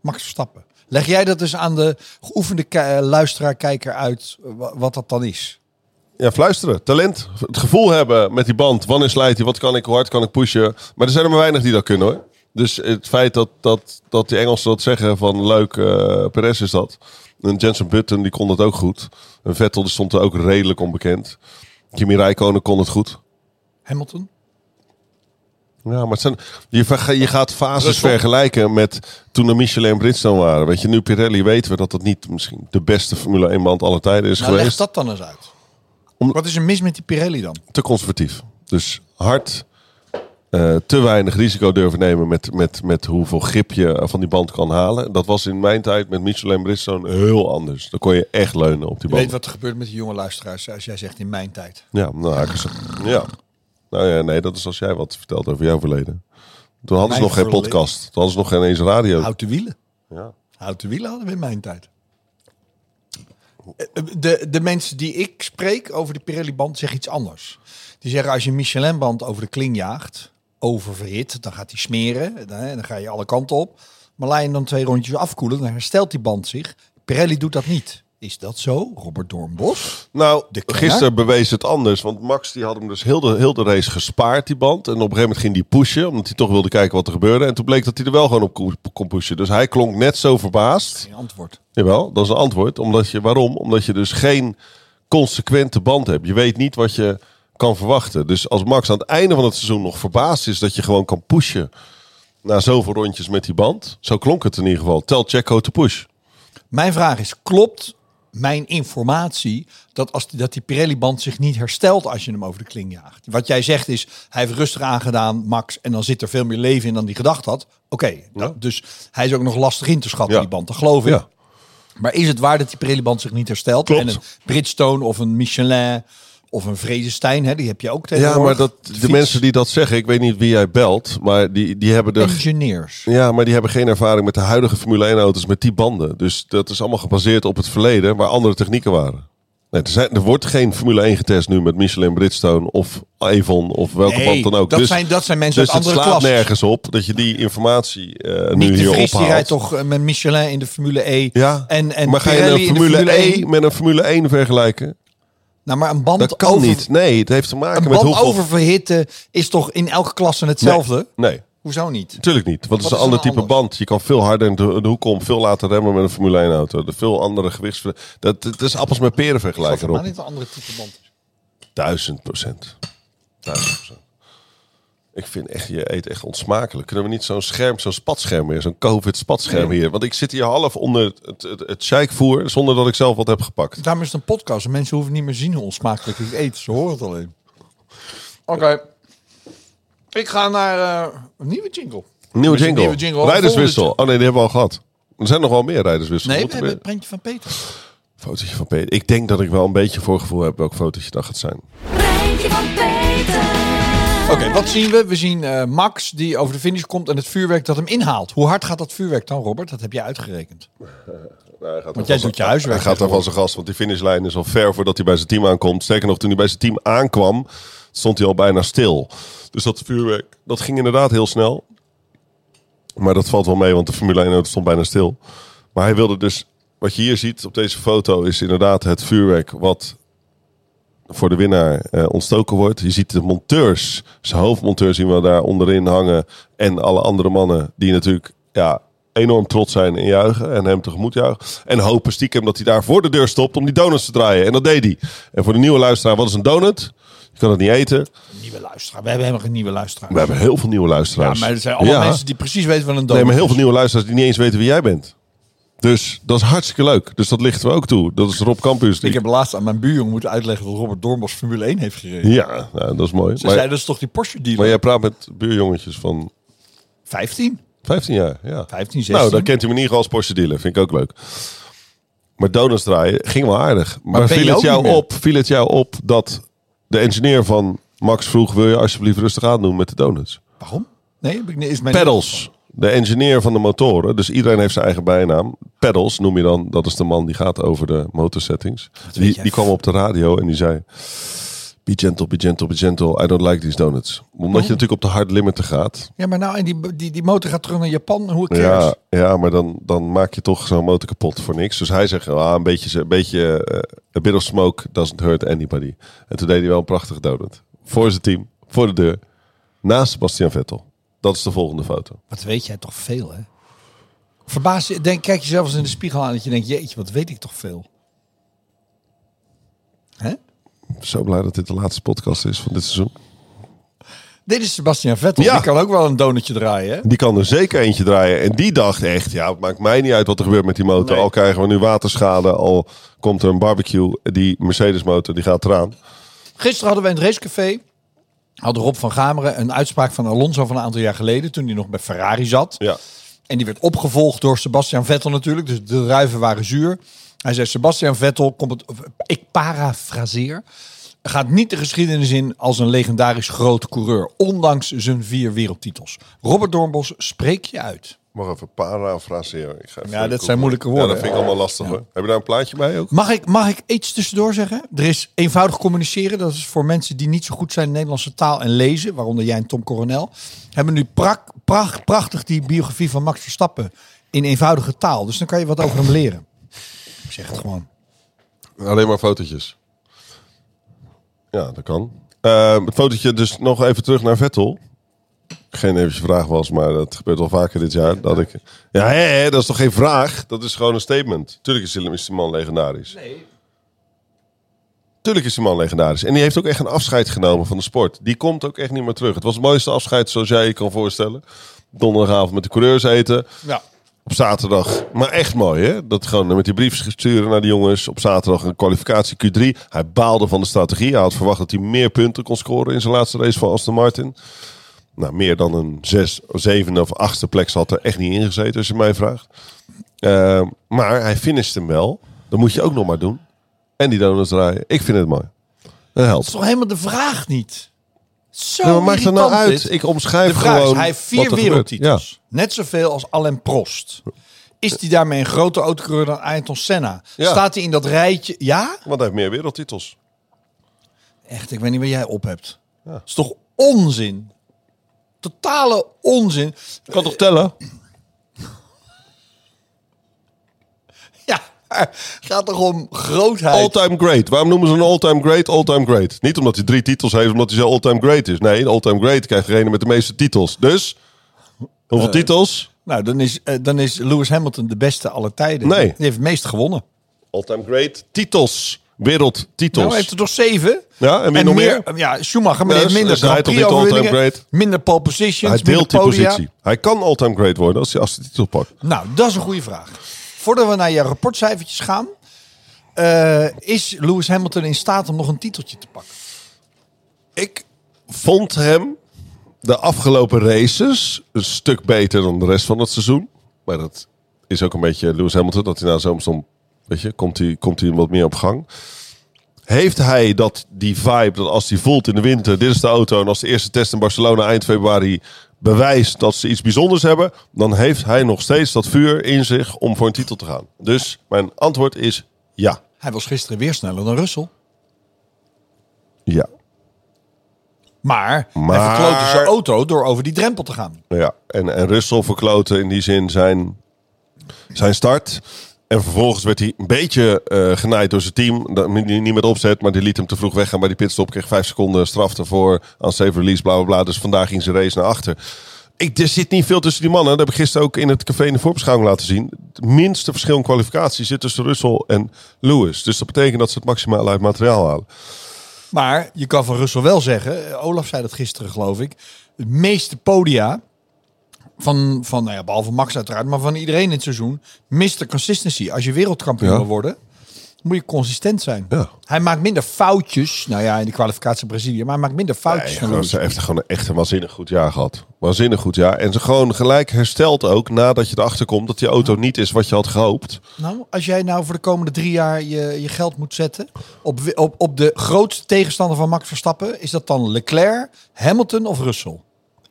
Speaker 2: Max Verstappen. Leg jij dat dus aan de geoefende eh, luisteraar-kijker uit eh, wa- wat dat dan is?
Speaker 3: Ja, fluisteren. Talent. Het gevoel hebben met die band. Wanneer slijt hij? Wat kan ik? Hoe hard kan ik pushen? Maar er zijn er maar weinig die dat kunnen hoor. Dus het feit dat, dat, dat die Engelsen dat zeggen van leuk, eh Perez is dat. En Jensen Button die kon dat ook goed. En Vettel die stond er ook redelijk onbekend. Kimi Räikkönen kon het goed.
Speaker 2: Hamilton?
Speaker 3: Ja, maar het zijn, je, gaat fases vergelijken met toen er Michelin en Bridgestone waren. Weet je, nu Pirelli weten we dat dat niet misschien de beste Formule 1 band aller tijden is
Speaker 2: Nou, leg
Speaker 3: geweest.
Speaker 2: dat dan eens uit.
Speaker 3: Om-
Speaker 2: Wat is er mis met die Pirelli dan?
Speaker 3: te conservatief. Dus hard, eh, te weinig risico durven nemen met, met, met hoeveel grip je van die band kan halen. Dat was in mijn tijd met Michelin Bridgestone heel anders. Dan kon je echt leunen op die
Speaker 2: Je weet
Speaker 3: band.
Speaker 2: wat er gebeurt met die jonge luisteraars als jij zegt in mijn tijd.
Speaker 3: Ja, nou, ik zeg- ja. Nou ja, nee, dat is als jij wat vertelt over jouw verleden. Toen hadden ze nog geen
Speaker 2: verleden?
Speaker 3: podcast. Toen hadden ze nog geen eens radio.
Speaker 2: Houten wielen.
Speaker 3: Ja.
Speaker 2: Houten wielen hadden we in mijn tijd. Eh, De, de mensen die ik spreek over de Pirelli-band zeggen iets anders. Die zeggen als je een Michelin-band over de kling jaagt, oververhit, dan gaat hij smeren. Dan, ga je alle kanten op. Maar laat je dan twee rondjes afkoelen, dan herstelt die band zich. Pirelli doet dat niet. Is dat zo, Robert Doornbos?
Speaker 3: Nou, gisteren bewees het anders. Want Max die had hem dus heel de, heel de race gespaard, die band. En op een gegeven moment ging die pushen, omdat hij toch wilde kijken wat er gebeurde. En toen bleek dat hij er wel gewoon op ko- kon pushen. Dus hij klonk net zo verbaasd.
Speaker 2: Geen antwoord.
Speaker 3: Jawel, dat is een antwoord. Omdat je, waarom? Omdat je dus geen consequente band hebt. Je weet niet wat je kan verwachten. Dus als Max aan het einde van het seizoen nog verbaasd is dat je gewoon kan pushen na zoveel rondjes met die band. Zo klonk het in ieder geval. Tel Checo te push.
Speaker 2: Mijn vraag is, klopt mijn informatie dat, als die, dat die Pirelli-band zich niet herstelt als je hem over de kling jaagt? Wat jij zegt is, hij heeft rustig aangedaan, Max, en dan zit er veel meer leven in dan hij gedacht had. Oké, dat- dus hij is ook nog lastig in te schatten,
Speaker 3: Ja.
Speaker 2: die band, dat geloof ik.
Speaker 3: Ja.
Speaker 2: Maar is het waar dat die Pirelli-band zich niet herstelt?
Speaker 3: Klopt.
Speaker 2: En een Bridgestone of een Michelin of een Vredestein, hè, die heb je ook
Speaker 3: Ja,
Speaker 2: tegenwoordig.
Speaker 3: maar dat,
Speaker 2: De
Speaker 3: de
Speaker 2: fiets.
Speaker 3: mensen die dat zeggen, ik weet niet wie jij belt, maar die, die hebben er.
Speaker 2: Engineers.
Speaker 3: Ja, maar die hebben geen ervaring met de huidige Formule 1 auto's met die banden. Dus dat is allemaal gebaseerd op het verleden waar andere technieken waren. Nee, er, zijn, er wordt geen Formule 1 getest nu met Michelin Bridgestone of Avon of welke
Speaker 2: Nee,
Speaker 3: band dan ook.
Speaker 2: dat,
Speaker 3: dus
Speaker 2: zijn, dat zijn mensen
Speaker 3: dus
Speaker 2: uit
Speaker 3: het
Speaker 2: andere
Speaker 3: slaat
Speaker 2: klassen.
Speaker 3: nergens op dat je die informatie eh, nu
Speaker 2: Niet de
Speaker 3: hier
Speaker 2: Vries, die rijdt
Speaker 3: ophaalt.
Speaker 2: toch eh, met Michelin in de Formule E.
Speaker 3: Ja,
Speaker 2: en, en
Speaker 3: maar ga je een
Speaker 2: de
Speaker 3: Formule, E
Speaker 2: 1?
Speaker 3: met een Formule 1 vergelijken?
Speaker 2: Nou, maar een band
Speaker 3: Dat kan
Speaker 2: over,
Speaker 3: niet. Nee, het heeft te maken
Speaker 2: Een
Speaker 3: met
Speaker 2: band
Speaker 3: hoeveel...
Speaker 2: oververhitten is toch in elke klasse hetzelfde?
Speaker 3: Nee,
Speaker 2: Hoezo niet?
Speaker 3: natuurlijk niet. Want het is een ander type
Speaker 2: anders?
Speaker 3: band. Je kan veel harder in de, de hoek om, veel later remmen met een Formule 1 auto. De veel andere gewichts... Dat, dat is appels met peren vergelijken,
Speaker 2: maar niet een andere type band is.
Speaker 3: Duizend procent. Duizend procent. Ik vind echt, je eet echt onsmakelijk. Kunnen we niet zo'n scherm, zo'n spatscherm weer, zo'n COVID-spatscherm hier? Want ik zit hier half onder het, het, het sheikvoer zonder dat ik zelf wat heb gepakt.
Speaker 2: Daarom is het een podcast. en Mensen hoeven niet meer zien hoe onsmakelijk ik eet. Ze horen het alleen. Oké. Ik ga naar eh, een nieuwe jingle.
Speaker 3: Nieuwe jingle.
Speaker 2: nieuwe jingle.
Speaker 3: Rijderswissel. Oh nee, die hebben we al gehad. Er zijn nog wel meer rijderswissels.
Speaker 2: Nee, we hebben het prentje van Peter.
Speaker 3: Fotootje van Peter. Ik denk dat ik wel een beetje voorgevoel heb welk fotootje dat gaat zijn.
Speaker 1: Prentje van Peter.
Speaker 2: Oké, wat zien we? We zien eh, Max die over de finish komt en het vuurwerk dat hem inhaalt. Hoe hard gaat dat vuurwerk dan, Robert? Dat heb jij uitgerekend. Want jij doet je huiswerk.
Speaker 3: Hij gaat daar van zijn gast, want die finishlijn is al ver voordat hij bij zijn team aankomt. Sterker nog, toen hij bij zijn team aankwam, stond hij al bijna stil. Dus dat vuurwerk, dat ging inderdaad heel snel. Maar dat valt wel mee, want de Formule 1 auto stond bijna stil. Maar hij wilde dus, wat je hier ziet op deze foto, is inderdaad het vuurwerk wat voor de winnaar eh, ontstoken wordt. Je ziet de monteurs, zijn hoofdmonteur zien we daar onderin hangen. En alle andere mannen die natuurlijk ja, enorm trots zijn en juichen. En hem tegemoet juichen. En hopen stiekem dat hij daar voor de deur stopt om die donuts te draaien. En dat deed hij. En voor de nieuwe luisteraar, wat is een donut? Je kan het niet eten.
Speaker 2: Nieuwe luisteraar. We hebben helemaal geen nieuwe luisteraars.
Speaker 3: We hebben heel veel nieuwe
Speaker 2: ja,
Speaker 3: luisteraars.
Speaker 2: maar er zijn allemaal
Speaker 3: Ja.
Speaker 2: mensen die precies weten wat een donut
Speaker 3: Nee, maar heel veel nieuwe luisteraars die niet eens weten wie jij bent. Dus dat is hartstikke leuk. Dus dat ligt er ook toe. Dat is Rob Campus.
Speaker 2: Ik heb laatst aan mijn buurjongen moeten uitleggen dat Robert Doornbos Formule 1 heeft gereden.
Speaker 3: Ja, nou, dat is mooi.
Speaker 2: Ze
Speaker 3: Maar,
Speaker 2: zei, dat is toch die Porsche dealer?
Speaker 3: maar jij praat met buurjongetjes van
Speaker 2: 15?
Speaker 3: 15 jaar. Ja.
Speaker 2: 15, 16.
Speaker 3: Nou, dan kent hij me in ieder geval als Porsche dealer. Vind ik ook leuk. Maar donuts draaien ging wel aardig. Maar, viel, het jou op, viel het jou op dat de engineer van Max vroeg... wil je alsjeblieft rustig aan doen met de donuts?
Speaker 2: Waarom? Nee, heb ik niet- is mijn
Speaker 3: Pedals. De engineer van de motoren. Dus iedereen heeft zijn eigen bijnaam. Pedals noem je dan. Dat is de man die gaat over de motorsettings. Die, die kwam op de radio en die zei... Be gentle, be gentle, be gentle. I don't like these donuts. Omdat je natuurlijk op de hard limiter gaat.
Speaker 2: Ja, maar nou, en die, die, die motor gaat terug naar Japan. Hoe cares?
Speaker 3: Ja, ja, maar dan, dan maak je toch zo'n motor kapot voor niks. Dus hij zegt, ah, een beetje, een beetje eh, a bit of smoke doesn't hurt anybody. En toen deed hij wel een prachtige donut. Voor zijn team, voor de deur, naast Sebastian Vettel. Dat is de volgende foto.
Speaker 2: Wat weet jij toch veel, hè? Verbaas je, denk, kijk jezelf eens in de spiegel aan dat je denkt, jeetje, wat weet ik toch veel. Hè?
Speaker 3: Zo blij dat dit de laatste podcast is van dit seizoen.
Speaker 2: Dit is Sebastian Vettel.
Speaker 3: Ja.
Speaker 2: Die kan ook wel een donutje draaien, hè?
Speaker 3: Die kan er zeker eentje draaien. En die dacht echt, ja, het maakt mij niet uit wat er gebeurt met die motor.
Speaker 2: Nee.
Speaker 3: Al krijgen we nu waterschade, al komt er een barbecue. Die Mercedes motor, die gaat eraan.
Speaker 2: Gisteren hadden we in het racecafé, had Rob van Gameren een uitspraak van Alonso van een aantal jaar geleden, toen hij nog bij Ferrari zat.
Speaker 3: Ja.
Speaker 2: En die werd opgevolgd door Sebastian Vettel natuurlijk. Dus de druiven waren zuur. Hij zei, Sebastian Vettel, komt het, ik parafraseer, gaat niet de geschiedenis in als een legendarisch grote coureur. Ondanks zijn vier wereldtitels. Robert Doornbos, spreek je uit.
Speaker 3: Mag even parafraseren. Ik ga even
Speaker 2: Ja, dat zijn moeilijke woorden,
Speaker 3: Ja, dat vind ik allemaal lastig hoor. Heb je daar een plaatje bij ook?
Speaker 2: Mag ik, mag ik iets tussendoor zeggen? Er is eenvoudig communiceren. Dat is voor mensen die niet zo goed zijn in Nederlandse taal en lezen. Waaronder jij en Tom Coronel. Hebben nu prak, pracht- prachtig die biografie van Max Verstappen. In eenvoudige taal. Dus dan kan je wat over hem leren. Ik zeg het gewoon.
Speaker 3: Alleen maar fotootjes. Ja, dat kan. Eh, het fotootje dus nog even terug naar Vettel. Geen je vraag was, maar dat gebeurt al vaker dit jaar. Dat ik... Ja, hè, hè, dat is toch geen vraag? Dat is gewoon een statement. Tuurlijk is die, is die man legendarisch.
Speaker 2: Nee.
Speaker 3: Tuurlijk is die man legendarisch. En die heeft ook echt een afscheid genomen van de sport. Die komt ook echt niet meer terug. Het was het mooiste afscheid zoals jij je kan voorstellen. Donderdagavond met de coureurs eten.
Speaker 2: Ja.
Speaker 3: Op zaterdag. Maar echt mooi, hè? Dat gewoon met die briefjes sturen naar de jongens. Op zaterdag een kwalificatie Q3. Hij baalde van de strategie. Hij had verwacht dat hij meer punten kon scoren in zijn laatste race van Aston Martin. Nou, meer dan een zes, zevende of achtste plek had er echt niet ingezeten, als je mij vraagt. Eh, maar hij finisht hem wel. Dat moet je ook nog maar doen. En die donuts draaien. Ik vind het mooi.
Speaker 2: Dat
Speaker 3: held.
Speaker 2: is toch helemaal de vraag niet? Zo
Speaker 3: Ja, maakt er nou uit?
Speaker 2: dit.
Speaker 3: Ik omschrijf
Speaker 2: De vraag
Speaker 3: gewoon
Speaker 2: is, hij heeft vier
Speaker 3: er
Speaker 2: wereldtitels. Net zoveel als Alain Prost. Is hij daarmee een grotere autocoureur dan Ayrton Senna?
Speaker 3: Ja.
Speaker 2: Staat hij in dat rijtje? Ja?
Speaker 3: Ja, want hij heeft meer wereldtitels.
Speaker 2: Echt, ik weet niet wat jij op hebt. Dat is toch onzin? Totale onzin.
Speaker 3: Ik kan toch tellen?
Speaker 2: Ja, maar het gaat toch om grootheid?
Speaker 3: All-time great. Waarom noemen ze een all-time great all-time great? Niet omdat hij drie titels heeft, omdat hij zo all-time great is. Nee, een all-time great krijgt degene met de meeste titels. Dus, hoeveel titels?
Speaker 2: Nou, dan is, eh, dan is Lewis Hamilton de beste aller tijden.
Speaker 3: Nee.
Speaker 2: Die heeft het meest gewonnen.
Speaker 3: All-time great titels. Wereldtitels.
Speaker 2: Nou, hij heeft er toch zeven?
Speaker 3: Ja, en wie nog meer?
Speaker 2: Ja, Schumacher, maar
Speaker 3: Ja,
Speaker 2: minder
Speaker 3: hij toch niet all-time great?
Speaker 2: minder pole positions,
Speaker 3: hij deelt die
Speaker 2: podia.
Speaker 3: positie. Hij kan all-time great worden als hij als de titel pakt.
Speaker 2: Nou, dat is een goede vraag. Voordat we naar je rapportcijfertjes gaan, eh, is Lewis Hamilton in staat om nog een titeltje te pakken?
Speaker 3: Ik vond hem de afgelopen races een stuk beter dan de rest van het seizoen. Maar dat is ook een beetje Lewis Hamilton. Dat hij nou zo soms, weet je, komt hij, komt hij wat meer op gang. Heeft hij dat, die vibe, dat als hij voelt in de winter, dit is de auto. En als de eerste test in Barcelona eind februari bewijst dat ze iets bijzonders hebben. Dan heeft hij nog steeds dat vuur in zich om voor een titel te gaan. Dus mijn antwoord is ja.
Speaker 2: Hij was gisteren weer sneller dan Russell.
Speaker 3: Ja.
Speaker 2: Maar,
Speaker 3: Maar-
Speaker 2: hij verklootte zijn auto door over die drempel te gaan.
Speaker 3: Ja, en, en Russell verkloten in die zin zijn, zijn start. En vervolgens werd hij een beetje eh genaaid door zijn team. Dat, niet, met opzet, maar die liet hem te vroeg weggaan bij die pitstop. Kreeg vijf seconden straf ervoor. Aan safe release, bla bla bla. Dus vandaag ging zijn race naar achter. Ik, er zit niet veel tussen die mannen. Dat heb ik gisteren ook in het café in de voorbeschouwing laten zien. Het minste verschil in kwalificatie zit tussen Russell en Lewis. Dus dat betekent dat ze het maximale uit materiaal halen.
Speaker 2: Maar je kan van Russell wel zeggen, eh, Olaf zei dat gisteren geloof ik, het meeste podia van, van nou ja, behalve Max uiteraard, maar van iedereen in het seizoen, mist de consistency. Als je wereldkampioen
Speaker 3: Ja.
Speaker 2: wil worden, moet je consistent zijn.
Speaker 3: Ja.
Speaker 2: Hij maakt minder foutjes, nou ja, in de kwalificatie Brazilië, maar hij maakt minder foutjes dan
Speaker 3: ze heeft gewoon echt een waanzinnig goed jaar gehad. Waanzinnig goed jaar. En ze gewoon gelijk herstelt ook nadat je erachter komt dat die auto niet is wat je had gehoopt.
Speaker 2: Nou, als jij nou voor de komende drie jaar je, je geld moet zetten op, op, op de grootste tegenstander van Max Verstappen, is dat dan Leclerc, Hamilton of Russell?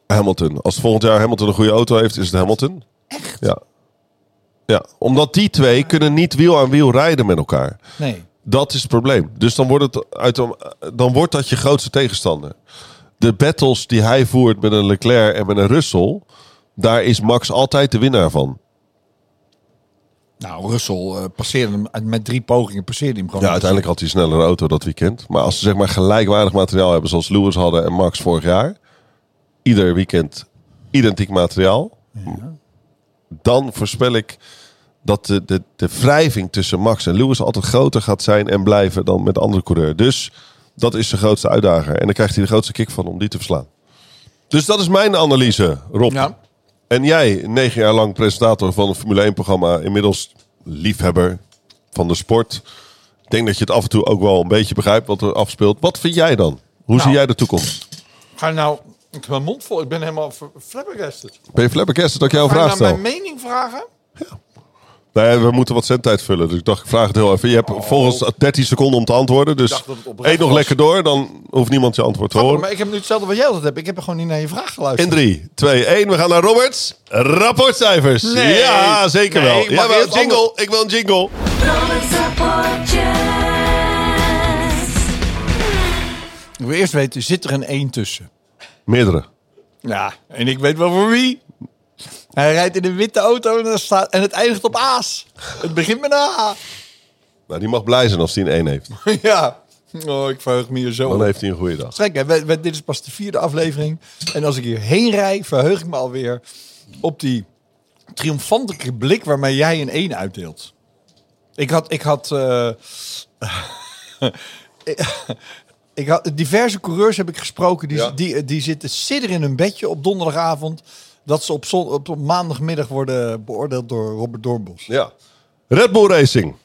Speaker 3: Hamilton. Als volgend jaar Hamilton een goede auto heeft, is het Hamilton.
Speaker 2: Echt?
Speaker 3: Ja. Ja, omdat die twee kunnen niet wiel aan wiel rijden met elkaar.
Speaker 2: Nee.
Speaker 3: Dat is het probleem. Dus dan wordt, het uit, dan wordt dat je grootste tegenstander. De battles die hij voert met een Leclerc en met een Russell, daar is Max altijd de winnaar van.
Speaker 2: Nou, Russell eh, passeerde hem met drie pogingen, passeerde hem gewoon.
Speaker 3: Ja, uiteindelijk had hij een snellere auto dat weekend. Maar als ze zeg maar gelijkwaardig materiaal hebben zoals Lewis hadden en Max vorig jaar. Ieder weekend identiek materiaal. Dan voorspel ik dat de, de, de wrijving tussen Max en Lewis altijd groter gaat zijn en blijven dan met de andere coureur. Dus dat is zijn grootste uitdager. En dan krijgt hij de grootste kick van om die te verslaan. Dus dat is mijn analyse, Rob.
Speaker 2: Ja.
Speaker 3: En jij, negen jaar lang presentator van een Formule 1-programma, inmiddels liefhebber van de sport. Ik denk dat je het af en toe ook wel een beetje begrijpt wat er afspeelt. Wat vind jij dan? Hoe zie
Speaker 2: Nou.
Speaker 3: jij de toekomst?
Speaker 2: Ga nou, ik heb mijn mond vol, ik ben helemaal flabbergasted.
Speaker 3: Ben je flabbergasted dat ik jou een
Speaker 2: Ga je
Speaker 3: vraag
Speaker 2: nou
Speaker 3: stel?
Speaker 2: mijn mening vragen?
Speaker 3: Nee, we moeten wat zendtijd vullen. Dus ik dacht, ik vraag het heel even. Je hebt volgens 13 seconden om te antwoorden. Dus
Speaker 2: Oh.
Speaker 3: eet nog
Speaker 2: was.
Speaker 3: lekker door. Dan hoeft niemand je antwoord te horen.
Speaker 2: Maar ik heb nu hetzelfde wat jij altijd hebt. Ik heb er gewoon niet naar je vraag geluisterd.
Speaker 3: In 3, 2, 1. We gaan naar Roberts. Rapportcijfers.
Speaker 2: Nee.
Speaker 3: Ja, zeker
Speaker 2: Nee,
Speaker 3: wel.
Speaker 2: ik
Speaker 3: Ja, wel,
Speaker 2: eerst
Speaker 3: jingle. Ik wil een jingle.
Speaker 2: Ik wil eerst weten, zit er een 1 tussen?
Speaker 3: Meerdere.
Speaker 2: Ja, en ik weet wel voor wie. Hij rijdt in een witte auto en, staat, en het eindigt op A's. Het begint met een A.
Speaker 3: Nou, die mag blij zijn als hij een 1 heeft.
Speaker 2: ja. Oh, ik verheug me hier zo
Speaker 3: Dan
Speaker 2: op.
Speaker 3: heeft hij een goede dag.
Speaker 2: Gek, hè? We- we- dit is pas de vierde aflevering. En als ik hierheen rij, verheug ik me alweer op die triomfantelijke blik waarmee jij een 1 uitdeelt. Ik had, ik had, eh, ik had diverse coureurs heb ik gesproken die,
Speaker 3: Ja.
Speaker 2: die, die zitten sidderen in hun bedje op donderdagavond dat ze op, zon, op, op maandagmiddag worden beoordeeld door Robert Doorbos.
Speaker 3: Ja. Red Bull Racing.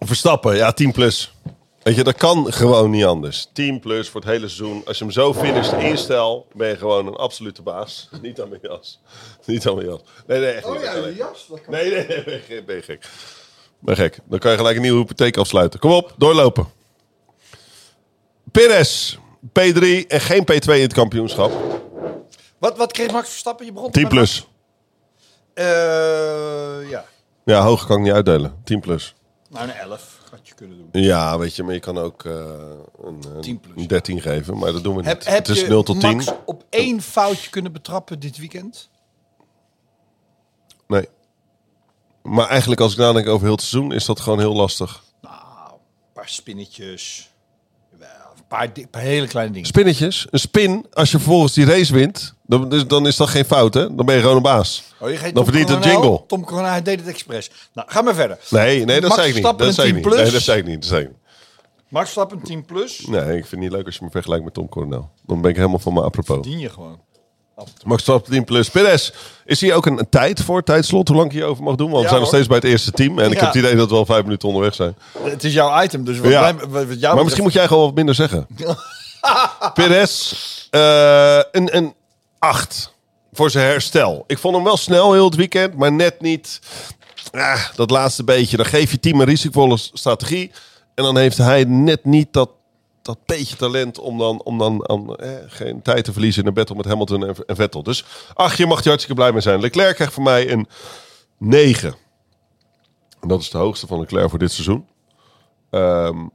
Speaker 3: Verstappen, ja, 10 plus. Weet je, dat kan gewoon niet anders. 10 plus voor het hele seizoen. Als je hem zo finisht in stijl, ben je gewoon een absolute baas. Niet aan mijn jas. Niet aan mijn jas. Nee, nee, echt niet.
Speaker 2: jas. Dat kan.
Speaker 3: Nee, nee, nee, ben gek. Ben gek. Ben gek. Dan kan je gelijk een nieuwe hypotheek afsluiten. Kom op, doorlopen. Perez, P3 en geen P2 in het kampioenschap.
Speaker 2: Wat, wat kreeg Max Verstappen? Je begon
Speaker 3: 10
Speaker 2: met-
Speaker 3: plus.
Speaker 2: Eh, ja.
Speaker 3: Ja, hoger kan ik niet uitdelen. 10 plus.
Speaker 2: Nou, een 11 had je kunnen doen.
Speaker 3: Ja, weet je, maar je kan ook eh, een,
Speaker 2: 10
Speaker 3: een,
Speaker 2: plus.
Speaker 3: een 13 geven. Maar dat doen we niet.
Speaker 2: Heb, heb
Speaker 3: het is
Speaker 2: je
Speaker 3: 0 tot 10.
Speaker 2: Max op één foutje kunnen betrappen dit weekend?
Speaker 3: Nee. Maar eigenlijk als ik nadenk over heel het seizoen, is dat gewoon heel lastig.
Speaker 2: Nou, een paar spinnetjes. Paar, paar hele kleine dingen.
Speaker 3: Spinnetjes, een spin, als je vervolgens die race wint, dan, is- dan is dat geen fout, hè? Dan ben je gewoon een baas.
Speaker 2: Oh, je
Speaker 3: Dan
Speaker 2: Tom
Speaker 3: verdient een jingle.
Speaker 2: Tom Coronel, deed het expres. Nou, ga maar verder.
Speaker 3: Nee, nee, dat
Speaker 2: Max
Speaker 3: zei ik niet. Dat zei ik
Speaker 2: 10
Speaker 3: niet. Nee, dat zei ik niet. Dat zei ik niet.
Speaker 2: Max Verstappen 10 plus.
Speaker 3: Nee, ik vind het niet leuk als je me vergelijkt met Tom Coronel. Dan ben ik helemaal van me apropos.
Speaker 2: Dien je gewoon.
Speaker 3: Max Verstappen 10 plus. Perez, is hier ook een, een tijd voor, tijdslot, hoe lang ik hierover mag doen? Want we
Speaker 2: Ja,
Speaker 3: zijn nog
Speaker 2: hoor.
Speaker 3: steeds bij het eerste team. En ik heb het idee dat we al vijf minuten onderweg zijn.
Speaker 2: Het is jouw item, dus wat, wat, jou
Speaker 3: maar misschien moet jij gewoon wat minder zeggen. Perez, eh, een, een 8 voor zijn herstel. Ik vond hem wel snel heel het weekend, maar net niet. Ah, dat laatste beetje. Dan geef je team een risicovolle strategie. En dan heeft hij net niet dat, dat beetje talent om dan, om dan geen tijd te verliezen in een battle met Hamilton en, Vettel. Dus ach, je mag je hartstikke blij mee zijn. Leclerc krijgt van mij een 9. En dat is de hoogste van Leclerc voor dit seizoen. Ehm,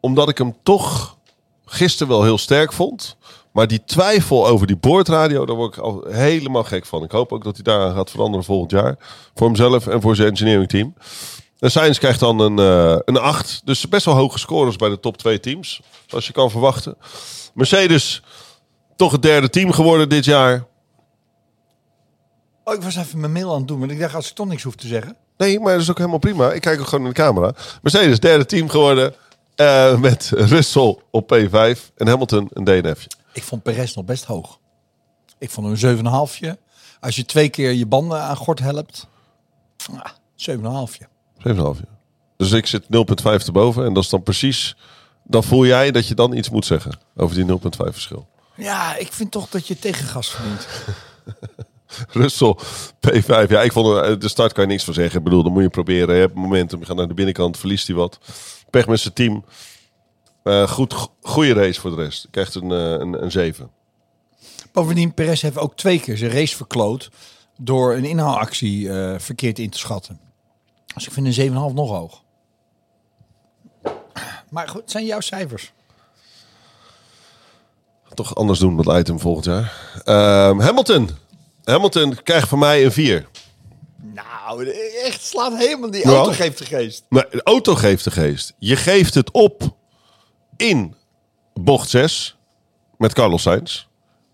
Speaker 3: omdat ik hem toch gisteren wel heel sterk vond. Maar die twijfel over die boordradio, daar word ik al helemaal gek van. Ik hoop ook dat hij daaraan gaat veranderen volgend jaar. Voor hemzelf en voor zijn engineering team. En Sainz krijgt dan een, eh een 8. Dus best wel hoge scores bij de top 2 teams. Zoals je kan verwachten. Mercedes, toch het derde team geworden dit jaar.
Speaker 2: Oh, ik was even mijn mail aan het doen, want ik dacht als ik toch niks hoef te zeggen.
Speaker 3: Nee, maar dat is ook helemaal prima. Ik kijk ook gewoon in de camera. Mercedes, derde team geworden. Eh, met Russell op P5 en Hamilton een DNFje.
Speaker 2: Ik vond Perez nog best hoog. Ik vond hem een 7,5. Als je twee keer je banden aan gort helpt. ah, 7,5.
Speaker 3: 7,5. Dus ik zit 0,5 erboven. En dat is dan precies... Dan voel jij dat je dan iets moet zeggen over die 0,5 verschil.
Speaker 2: Ja, ik vind toch dat je tegengas verdient.
Speaker 3: Russell, P5. Ja, ik vond er- de start kan je niks van zeggen. Ik bedoel, dan moet je proberen. Je hebt momentum, je gaat naar de binnenkant, verliest hij wat. Pech met zijn team. Eh, goed, goede race voor de rest. Krijgt een, eh, een, een 7.
Speaker 2: Bovendien, Perez heeft ook twee keer zijn race verkloot. door een inhaalactie eh, verkeerd in te schatten. Dus ik vind een 7,5 nog hoog. Maar goed, het zijn jouw cijfers.
Speaker 3: Toch anders doen met item volgend jaar. Ehm, Hamilton. Hamilton krijgt van mij een 4.
Speaker 2: Nou, echt slaat helemaal die auto geeft de geest.
Speaker 3: Maar de auto geeft de geest. Je geeft het op in bocht 6 met Carlos Sainz.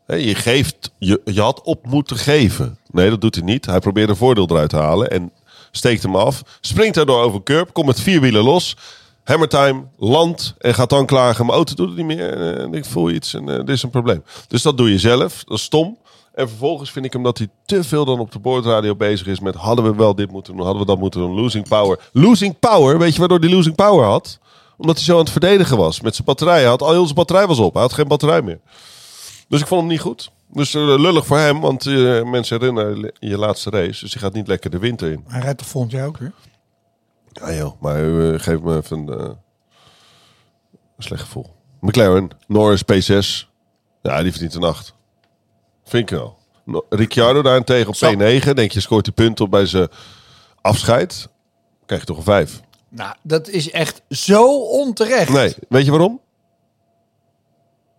Speaker 3: Je, geeft, je, je had op moeten geven. Nee, dat doet hij niet. Hij probeert een voordeel eruit te halen en steekt hem af. Springt daardoor over curb, komt met vier wielen los. Hammertime, landt en gaat dan klagen. Mijn auto doet het niet meer en, eh, ik voel iets en eh, dit is een probleem. Dus dat doe je zelf. Dat is stom. En vervolgens vind ik hem dat hij te veel dan op de boordradio bezig is met... hadden we wel dit moeten doen, hadden we dat moeten doen. Losing power. Losing power, weet je waardoor hij losing power had? Omdat hij zo aan het verdedigen was. Met zijn batterij. Hij had al heel zijn batterij was op. Hij had geen batterij meer. Dus ik vond hem niet goed. Dus eh, lullig voor hem, want eh, mensen herinneren je laatste race. Dus hij gaat niet lekker de winter in.
Speaker 2: Hij rijdt toch volgend jaar ook weer?
Speaker 3: Ja joh, maar eh, geef me even een, slecht gevoel. McLaren, Norris P6. Ja, die verdient een 8. Vind ik wel. No- Ricciardo daarentegen op
Speaker 2: Zo.
Speaker 3: P9. Denk je, scoort die punten op bij zijn afscheid. Krijg je toch een 5.
Speaker 2: Nou, dat is echt zo onterecht.
Speaker 3: Nee, weet je waarom?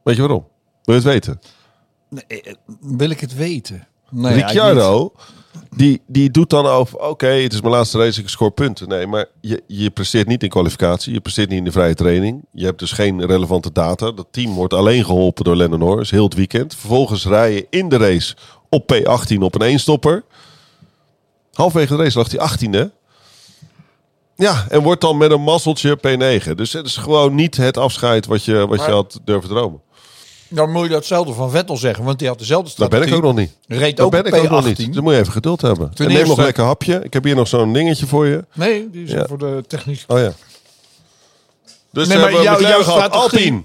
Speaker 3: Weet je waarom? Wil je het weten?
Speaker 2: Nee, eh, wil ik het weten? Nee,
Speaker 3: Ricciardo, die, die doet dan over... Oké, het is mijn laatste race, ik scoor punten. Nee, maar je, je presteert niet in kwalificatie. Je presteert niet in de vrije training. Je hebt dus geen relevante data. Dat team wordt alleen geholpen door Lennon Norris, heel het weekend. Vervolgens rij je in de race op P18 op een eenstopper. Halverwege de race lag hij 18e. Ja, en wordt dan met een mazzeltje P9. Dus het is gewoon niet het afscheid wat je, wat je had durven dromen.
Speaker 2: Dan moet je datzelfde van Vettel zeggen, want die had dezelfde
Speaker 3: Dat
Speaker 2: strategie.
Speaker 3: ben ik ook nog niet.
Speaker 2: Reed
Speaker 3: Dat
Speaker 2: ook
Speaker 3: ben ik ook nog
Speaker 2: P18.
Speaker 3: niet. Dan moet je even geduld hebben.
Speaker 2: Ten
Speaker 3: en neem nog
Speaker 2: eerste-
Speaker 3: lekker hapje. Ik heb hier nog zo'n dingetje voor je.
Speaker 2: Nee, die is
Speaker 3: Ja.
Speaker 2: voor de technisch.
Speaker 3: Oh ja. Dus
Speaker 2: Nee,
Speaker 3: we
Speaker 2: maar jouw- strategie-
Speaker 3: Alpine.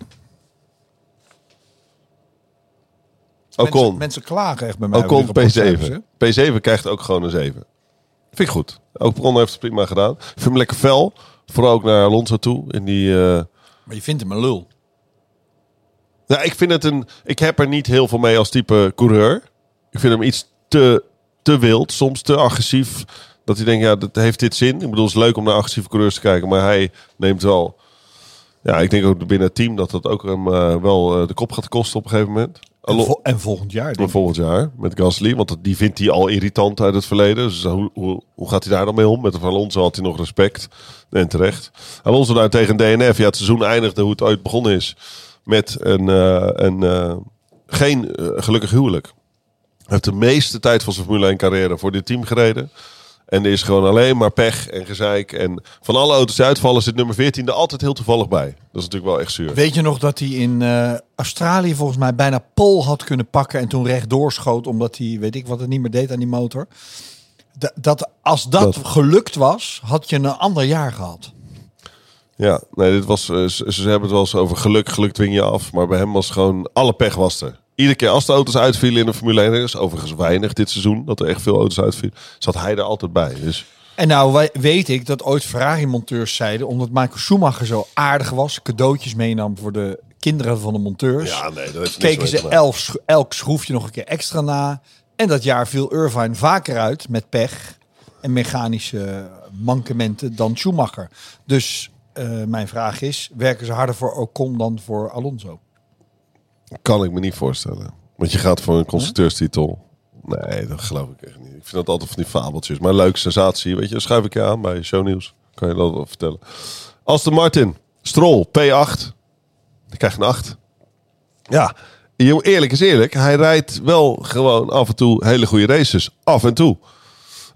Speaker 3: Ocon.
Speaker 2: Mensen, mensen klagen echt bij mij.
Speaker 3: Ocon
Speaker 2: over die rapportcijfers, hè.
Speaker 3: P7. P7 krijgt ook gewoon een 7. Vind ik goed. Ocon heeft het prima gedaan. Ik vind hem lekker fel. Vooral ook naar Alonso toe. In die, eh,
Speaker 2: Maar je vindt hem een lul.
Speaker 3: Nou, ik vind het een. Ik heb er niet heel veel mee als type coureur. Ik vind hem iets te, te wild, soms te agressief. Dat hij denkt, ja, dat heeft dit zin. Ik bedoel, het is leuk om naar agressieve coureurs te kijken, maar hij neemt wel. Ja, ik denk ook binnen het team dat dat ook hem eh, wel eh, de kop gaat kosten op een gegeven moment.
Speaker 2: En, vol- en volgend jaar. denk ik.
Speaker 3: volgend jaar met Gasly, want dat- die vindt hij al irritant uit het verleden. Dus hoe, hoe, hoe gaat hij daar dan mee om? Met de Alonso had hij nog respect. En terecht. Alonso daar tegen DNF. Ja, het seizoen eindigde hoe het ooit begonnen is. Met een, eh, een eh, geen eh, gelukkig huwelijk. Hij heeft de meeste tijd van zijn Formule 1 carrière voor dit team gereden. En er is gewoon alleen maar pech en gezeik. En van alle auto's die uitvallen zit nummer 14 er altijd heel toevallig bij. Dat is natuurlijk wel echt zuur.
Speaker 2: Weet je nog dat hij in Australië volgens mij bijna pol had kunnen pakken en toen rechtdoor schoot omdat hij, weet ik wat het niet meer deed aan die motor. Da- dat als dat,
Speaker 3: Dat-
Speaker 2: gelukt was, had je een ander jaar gehad.
Speaker 3: Ja, nee, dit was, eh, ze, ze hebben het wel eens over geluk, geluk dwing je af. Maar bij hem was gewoon, alle pech was er. Iedere keer als de auto's uitvielen in de Formule 1, er is overigens weinig dit seizoen, dat er echt veel auto's uitvielen, zat hij er altijd bij. Dus
Speaker 2: En nou weet ik dat ooit Ferrari-monteurs zeiden, omdat Michael Schumacher zo aardig was, cadeautjes meenam voor de kinderen van de monteurs.
Speaker 3: ja, nee, dat heeft
Speaker 2: keken ze sch- elk schroefje nog een keer extra na. En dat jaar viel Irvine vaker uit met pech en mechanische mankementen dan Schumacher. Dus eh, mijn vraag is, werken ze harder voor Ocon dan voor Alonso?
Speaker 3: Kan ik me niet voorstellen. Want je gaat voor een constructeurstitel. Nee, dat geloof ik echt niet. Ik vind dat altijd van die fabeltjes. Maar leuke sensatie, weet je. Schuif ik je aan bij shownieuws. Kan je dat wel vertellen. Aston Martin, Stroll, P8. Dan krijg je een 8. Ja, eerlijk is eerlijk. Hij rijdt wel gewoon af en toe hele goede races. Af en toe.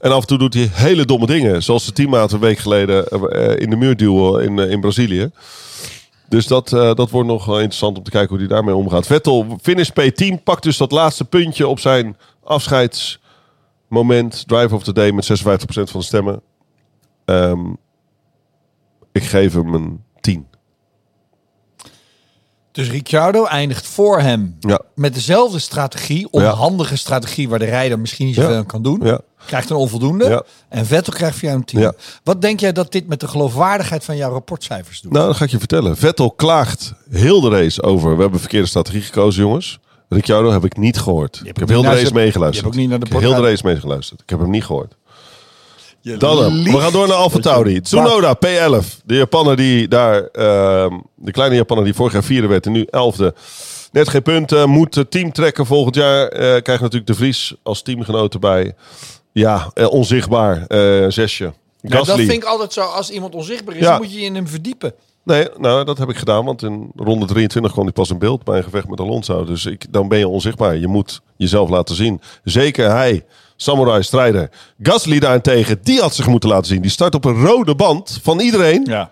Speaker 3: En af en toe doet hij hele domme dingen. Zoals de teammaat een week geleden eh, in de muur duwen in, eh, in Brazilië. Dus dat, eh, dat wordt nog interessant om te kijken hoe hij daarmee omgaat. Vettel, finish P10, pakt dus dat laatste puntje op zijn afscheidsmoment. Drive of the day met 56% van de stemmen. Ehm, ik geef hem een 10.
Speaker 2: Dus Ricciardo eindigt voor hem
Speaker 3: Ja.
Speaker 2: met dezelfde strategie, onhandige strategie waar de rijder misschien niet zoveel aan kan doen. Krijgt een onvoldoende. En Vettel krijgt via een 10.
Speaker 3: Ja.
Speaker 2: Wat denk jij dat dit met de geloofwaardigheid van jouw rapportcijfers doet?
Speaker 3: Nou, dat ga ik je vertellen. Vettel klaagt heel de race over. We hebben verkeerde strategie gekozen, jongens. Ricciardo heb ik niet gehoord. Ik heb heel de race meegeluisterd.
Speaker 2: je hebt ook niet naar de
Speaker 3: ik heb heel de race meegeluisterd. Ik heb hem niet gehoord.
Speaker 2: Je
Speaker 3: Dan hem. We gaan door naar Alfa Tauri. Tsunoda, P11. De Japaner die daar... ehm, de kleine Japaner die vorig jaar vierde werd en nu elfde. Net geen punten. Moet het team trekken volgend jaar. eh krijgt natuurlijk de Vries als teamgenoot erbij. Ja, eh, onzichtbaar. eh zesje.
Speaker 2: Ja, dat vind ik altijd zo. Als iemand onzichtbaar is,
Speaker 3: Ja.
Speaker 2: dan moet je je in hem verdiepen.
Speaker 3: Nee, nou, dat heb ik gedaan. Want in ronde 23 kwam hij pas in beeld bij een gevecht met Alonso. Dus ik, dan ben je onzichtbaar. Je moet jezelf laten zien. Zeker hij, samurai strijder. Gasly daarentegen, die had zich moeten laten zien. Die start op een rode band van iedereen.
Speaker 2: Ja.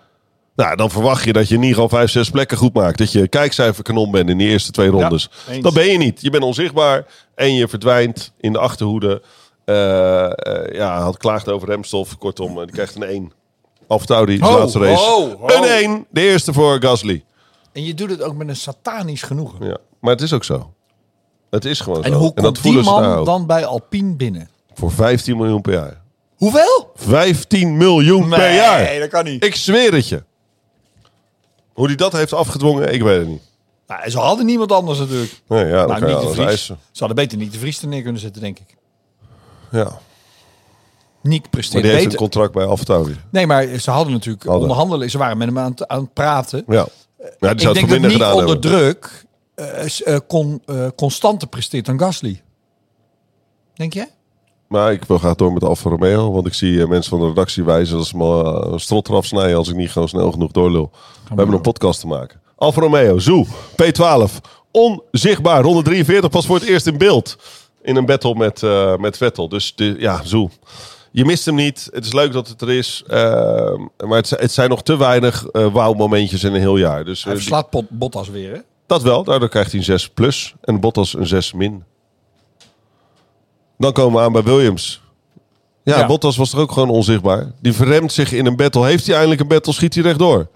Speaker 3: Nou, dan verwacht je dat je in ieder geval vijf, zes plekken goed maakt. Dat je kijkcijferkanon bent in die eerste twee rondes. dat ben je niet. Je bent onzichtbaar en je verdwijnt in de achterhoede. Eh eh, ja, had klaagd over remstof. Kortom, eh, die krijgt een 1. Alfa die laatste race.
Speaker 2: ho, ho.
Speaker 3: Een 1, de eerste voor Gasly.
Speaker 2: En je doet het ook met een satanisch genoegen.
Speaker 3: Ja, maar het is ook zo. Het is gewoon
Speaker 2: En
Speaker 3: zo.
Speaker 2: hoe
Speaker 3: en
Speaker 2: komt die
Speaker 3: voelen ze daar
Speaker 2: man
Speaker 3: ook.
Speaker 2: dan bij Alpine binnen?
Speaker 3: Voor 15 miljoen per jaar.
Speaker 2: Hoeveel?
Speaker 3: 15 miljoen per jaar.
Speaker 2: Nee, dat kan niet.
Speaker 3: Ik zweer het je. Hoe hij dat heeft afgedwongen, ik weet het niet.
Speaker 2: Nou, ze hadden niemand anders natuurlijk.
Speaker 3: Nee, ja, dan
Speaker 2: Nou,
Speaker 3: kan je
Speaker 2: niet de
Speaker 3: alles
Speaker 2: Vries.
Speaker 3: eisen.
Speaker 2: Ze hadden beter niet de Vries er neer kunnen zetten, denk ik.
Speaker 3: Ja.
Speaker 2: Niek
Speaker 3: Maar
Speaker 2: presteert
Speaker 3: die heeft
Speaker 2: beter.
Speaker 3: een contract bij Alfa
Speaker 2: Nee, maar ze hadden natuurlijk
Speaker 3: Hadden.
Speaker 2: onderhandelen. Ze waren met hem aan het, aan het praten.
Speaker 3: Ja. ja die
Speaker 2: ik
Speaker 3: het
Speaker 2: denk
Speaker 3: voor
Speaker 2: dat
Speaker 3: minder
Speaker 2: Niek
Speaker 3: gedaan
Speaker 2: onder
Speaker 3: hebben.
Speaker 2: druk kon, eh, constanter presteert dan Gasly. Denk je?
Speaker 3: Maar ik wil graag door met Alfa Romeo. Want ik zie mensen van de redactie wijzen dat ze me strot eraf snijden als ik niet gewoon snel genoeg doorlul. We hebben een podcast te maken. Alfa Romeo, Zoe, P12. Onzichtbaar. Ronde 43 pas voor het eerst in beeld. In een battle met, eh, met Vettel. Dus de, ja, Zoe. Je mist hem niet. Het is leuk dat het er is. maar het, zijn- het zijn nog te weinig eh wauw-momentjes in een heel jaar. Dus
Speaker 2: Pot- Bottas weer, hè?
Speaker 3: Dat wel, daardoor krijgt hij een 6 plus en Bottas een 6 min. Dan komen we aan bij Williams. Ja,
Speaker 2: Ja.
Speaker 3: Bottas was toch ook gewoon onzichtbaar. Die verremt zich in een battle. Heeft hij eindelijk een battle, schiet hij rechtdoor.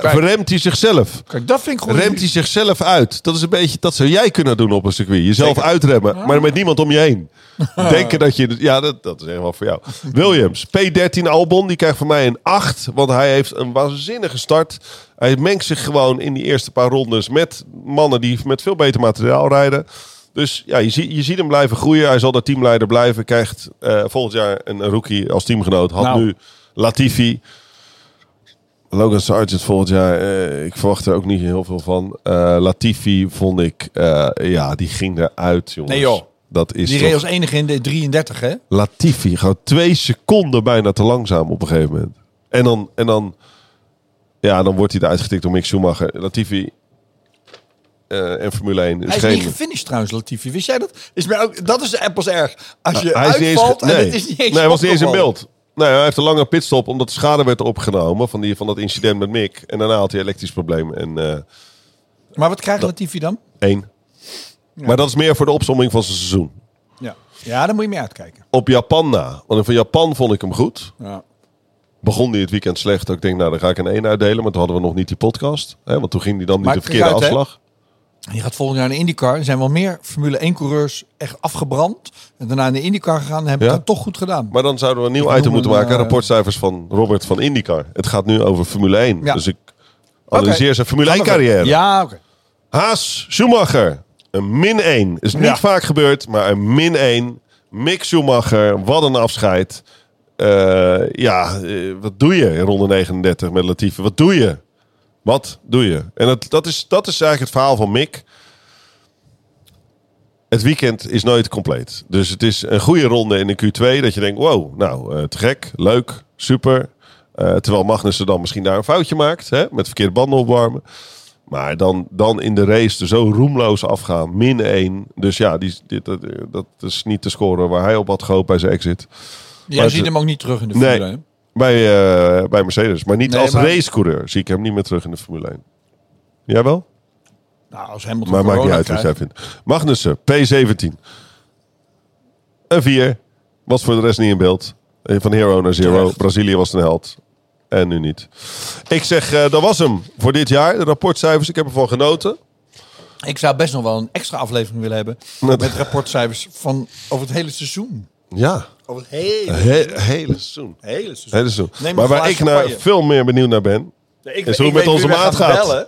Speaker 2: Kijk.
Speaker 3: Verremt hij zichzelf.
Speaker 2: Kijk, dat vind ik gewoon...
Speaker 3: Remt hij zichzelf uit. Dat is een beetje, dat zou jij kunnen doen op een circuit. Jezelf
Speaker 2: Zeker.
Speaker 3: uitremmen, maar met niemand om je heen. Denken dat je, ja, dat, dat is echt wel voor jou. Williams, P13 Albon, die krijgt van mij een 8. Want hij heeft een waanzinnige start. Hij mengt zich gewoon in die eerste paar rondes met mannen die met veel beter materiaal rijden. Dus ja, je, ziet je ziet hem blijven groeien. Hij zal daar teamleider blijven. Krijgt eh, volgend jaar een, een rookie als teamgenoot. Had
Speaker 2: Nou.
Speaker 3: nu Latifi. Logan Sargent volgend jaar, eh, ik verwacht er ook niet heel veel van. Eh, Latifi vond ik, eh, ja, die ging eruit, jongens.
Speaker 2: Nee, joh.
Speaker 3: Dat is
Speaker 2: Die reed als enige in de 33, hè?
Speaker 3: Latifi, gewoon twee seconden bijna te langzaam op een gegeven moment. En dan, en dan, ja, dan wordt hij eruit getikt door Mick Schumacher. Latifi en Formule 1 is
Speaker 2: Hij is
Speaker 3: geen...
Speaker 2: niet gefinished trouwens, Latifi. Wist jij dat? Is mij ook, dat is pas erg. Als je
Speaker 3: hij is niet eens,
Speaker 2: uitvalt
Speaker 3: ge- nee,
Speaker 2: en het is niet eens
Speaker 3: nee, hij was niet eens in
Speaker 2: opgevallen.
Speaker 3: Beeld. Nee, hij heeft een lange pitstop omdat de schade werd opgenomen van, die, van dat incident met Mick. En daarna had hij een elektrisch probleem. En eh
Speaker 2: Maar wat krijgt Latifi dan?
Speaker 3: één. Maar dat is meer voor de opsomming van zijn seizoen.
Speaker 2: Ja. ja, daar moet je mee uitkijken.
Speaker 3: Op Japan na. Want van Japan vond ik hem goed.
Speaker 2: Ja.
Speaker 3: Begon hij het weekend slecht. Ik denk, nou, dan ga ik een 1 uitdelen. Maar toen hadden we nog niet die podcast. Hè, want toen ging hij dan niet de verkeerde
Speaker 2: uit, hè. Je gaat volgend jaar naar de IndyCar. Er zijn wel meer Formule 1-coureurs echt afgebrand. En daarna de IndyCar gegaan en hebben
Speaker 3: Ja?
Speaker 2: dan toch goed gedaan.
Speaker 3: Maar dan zouden we een nieuw
Speaker 2: Ik
Speaker 3: item moeten
Speaker 2: een,
Speaker 3: maken.
Speaker 2: eh,
Speaker 3: Rapportcijfers van Robert van IndyCar. Het gaat nu over Formule 1.
Speaker 2: Ja.
Speaker 3: Dus ik analyseer zijn Formule
Speaker 2: Gaan
Speaker 3: 1
Speaker 2: we verder.
Speaker 3: carrière.
Speaker 2: Ja, oké.
Speaker 3: Haas, Schumacher. Een min 1. Is niet
Speaker 2: Ja.
Speaker 3: vaak gebeurd, maar een min 1. Mick Schumacher, wat een afscheid. Eh, ja, eh, wat doe je in ronde 39 met Latifi? Wat doe je? Wat doe je? En dat, dat, is, dat is eigenlijk het verhaal van Mick. Het weekend is nooit compleet. Dus het is een goede ronde in de Q2. Dat je denkt, wow, nou, eh, te gek, leuk, super. Eh, terwijl Magnussen dan misschien daar een foutje maakt. Hè, met verkeerde banden opwarmen. Maar dan, dan in de race er zo roemloos afgaan. Min 1. Dus ja, die, dit, dat, dat is niet te scoren waar hij op had gehoopt bij zijn exit.
Speaker 2: Jij
Speaker 3: Maar
Speaker 2: ziet
Speaker 3: het-
Speaker 2: hem ook niet terug in de
Speaker 3: Nee.
Speaker 2: Formule 1.
Speaker 3: Bij, eh, bij Mercedes. Maar niet
Speaker 2: Nee,
Speaker 3: als
Speaker 2: maar-
Speaker 3: racecoureur zie ik hem niet meer terug in de Formule 1. Jij wel?
Speaker 2: Nou, als Hamilton
Speaker 3: Maar maakt niet uit wat jij vindt. Magnussen, P17. Een 4. Was voor de rest niet in beeld. Van hero naar zero.
Speaker 2: Terecht.
Speaker 3: Brazilië was een held. En nu niet. Ik zeg, eh, dat was hem voor dit jaar. De rapportcijfers, ik heb ervan genoten.
Speaker 2: Ik zou best nog wel een extra aflevering willen hebben.
Speaker 3: Met-
Speaker 2: Met rapportcijfers van over het hele seizoen.
Speaker 3: Ja,
Speaker 2: Over het hele,
Speaker 3: he hele seizoen.
Speaker 2: hele seizoen.
Speaker 3: Hele seizoen.
Speaker 2: Neem
Speaker 3: Maar
Speaker 2: een
Speaker 3: waar ik naar
Speaker 2: champagne.
Speaker 3: veel meer benieuwd naar ben.
Speaker 2: Nee, ik,
Speaker 3: Is hoe het met
Speaker 2: weet
Speaker 3: onze
Speaker 2: wie we
Speaker 3: maat
Speaker 2: gaan
Speaker 3: gaat.
Speaker 2: bellen.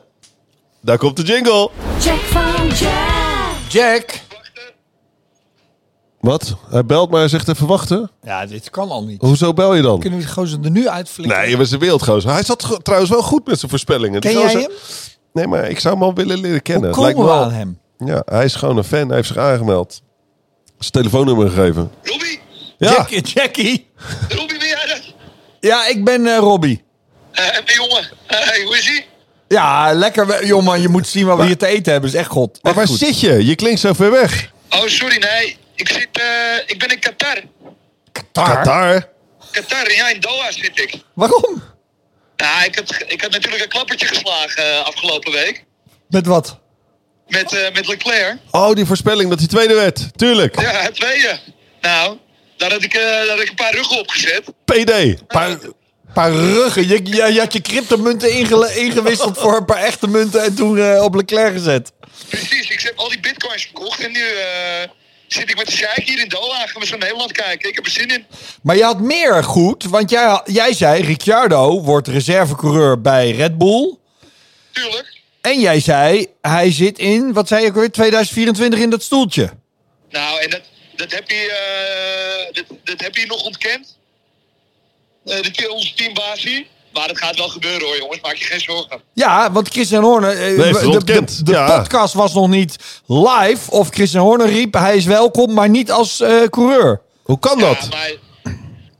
Speaker 3: Daar komt de jingle.
Speaker 1: Jack van Jack.
Speaker 2: Jack.
Speaker 3: Wat? Hij belt, maar hij zegt even wachten.
Speaker 2: Ja, dit kan al niet.
Speaker 3: Hoezo bel je dan?
Speaker 2: Kunnen we die gozer er nu uitflikken?
Speaker 3: Nee, je bent een wereldgozer. Hij zat go- trouwens wel goed met zijn voorspellingen. Die
Speaker 2: Ken jij
Speaker 3: gozer-
Speaker 2: hem?
Speaker 3: Nee, maar ik zou hem al willen leren kennen.
Speaker 2: Hoe
Speaker 3: Lijkt
Speaker 2: komen we
Speaker 3: me wel-
Speaker 2: aan hem?
Speaker 3: Ja, hij is gewoon een fan. Hij heeft zich aangemeld. Zijn telefoonnummer gegeven.
Speaker 5: Robbie,
Speaker 3: Ja,
Speaker 2: Jackie, Jackie.
Speaker 5: Robbie, ben jij dat?
Speaker 2: Ja, ik ben eh Robbie.
Speaker 5: Eh, en de jongen, hey, hoe is ie?
Speaker 2: Ja, lekker. Jongen, je moet zien wat we hier te eten hebben. is echt god.
Speaker 3: maar waar
Speaker 2: goed.
Speaker 3: zit je? Je klinkt zo ver weg.
Speaker 5: Oh, sorry, nee. Ik zit, eh, ik ben in Qatar.
Speaker 2: Qatar?
Speaker 3: Qatar.
Speaker 5: Qatar, ja, in Doha zit ik.
Speaker 2: Waarom?
Speaker 5: Nou, ik had, ik had natuurlijk een klappertje geslagen eh, afgelopen week.
Speaker 2: Met wat?
Speaker 5: Met, eh, met Leclerc.
Speaker 3: Oh, die voorspelling dat hij tweede werd. Tuurlijk.
Speaker 5: Ja, het tweede. Nou, daar had ik, eh, daar had ik een paar ruggen opgezet.
Speaker 3: PD.
Speaker 2: paar, paar ruggen. Je, je, je had je cryptomunten ingewisseld voor een paar echte munten en toen eh, op Leclerc gezet.
Speaker 5: Precies, ik heb al die bitcoins verkocht en nu zit ik met de sheik hier in Doha. Gaan we zo Nederland kijken. Ik heb er zin in.
Speaker 2: Maar je had meer goed, want jij, jij zei Ricciardo wordt reservecoureur bij Red Bull.
Speaker 5: Tuurlijk.
Speaker 2: En jij zei, hij zit in, wat zei je ook weer, 2024 in dat stoeltje.
Speaker 5: Nou, en dat, dat, heb, je, eh, dat, dat heb je nog ontkend. Eh de, keer onze teambaas hier. Maar dat gaat wel gebeuren hoor, jongens. Maak je geen zorgen.
Speaker 2: Ja, want Christian Horner, eh,
Speaker 3: het
Speaker 2: de,
Speaker 3: ontkend,
Speaker 2: de, de
Speaker 3: ja.
Speaker 2: podcast was nog niet live. Of Christian Horner riep, hij is welkom, maar niet als eh, coureur.
Speaker 3: Hoe kan
Speaker 5: Ja,
Speaker 3: dat?
Speaker 5: maar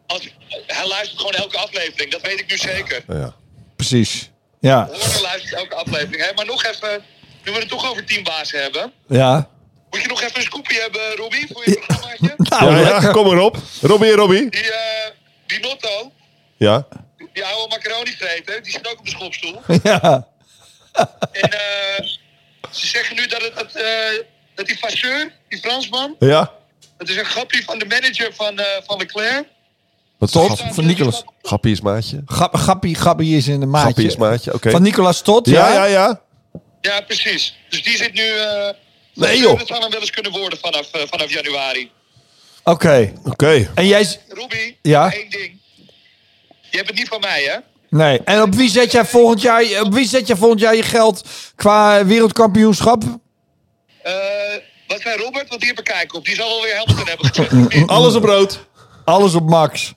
Speaker 5: als, hij luistert gewoon elke aflevering. Dat weet ik nu zeker.
Speaker 3: Ja.
Speaker 2: Precies. Ja,
Speaker 5: Horner luistert elke aflevering. Hè? Maar nog even, nu we het toch over teambazen hebben.
Speaker 2: ja.
Speaker 5: Moet je nog even een scoopje hebben, Robbie, voor je programmaatje?
Speaker 2: Nou,
Speaker 3: Ja, kom erop. Robbie, Robbie.
Speaker 5: Die, eh die Notto,
Speaker 3: Ja.
Speaker 5: die oude macaroni vreten, die zit ook op de schopstoel.
Speaker 2: Ja.
Speaker 5: En eh, ze zeggen nu dat, het, dat, eh, dat die Vasseur, die Fransman,
Speaker 3: Ja.
Speaker 5: dat is een grapje van de manager van, eh, van Leclerc.
Speaker 3: Wat
Speaker 2: Tot van Nicolas.
Speaker 3: Gappie is maatje.
Speaker 2: Grap, grappie, grappie is in de maatje.
Speaker 3: Gappie is maatje, oké.
Speaker 2: Van Nicolas Tot,
Speaker 3: Ja,
Speaker 2: ja.
Speaker 3: ja, ja.
Speaker 5: Ja, precies. Dus die zit nu... eh
Speaker 3: Nee, joh.
Speaker 5: Dat zou hem wel eens kunnen worden vanaf, eh, vanaf januari.
Speaker 2: Oké.
Speaker 3: Oké.
Speaker 2: En jij...
Speaker 5: Robbie,
Speaker 2: Ja?
Speaker 5: één ding. Je hebt het niet van mij, hè?
Speaker 2: Nee. En op wie zet jij volgend jaar, op wie zet jij volgend jaar je geld qua wereldkampioenschap?
Speaker 5: Eh, wat zei Robert? Want die heb ik kijken op. Die zal alweer Hamilton hebben.
Speaker 3: Alles op rood.
Speaker 2: Alles op Max.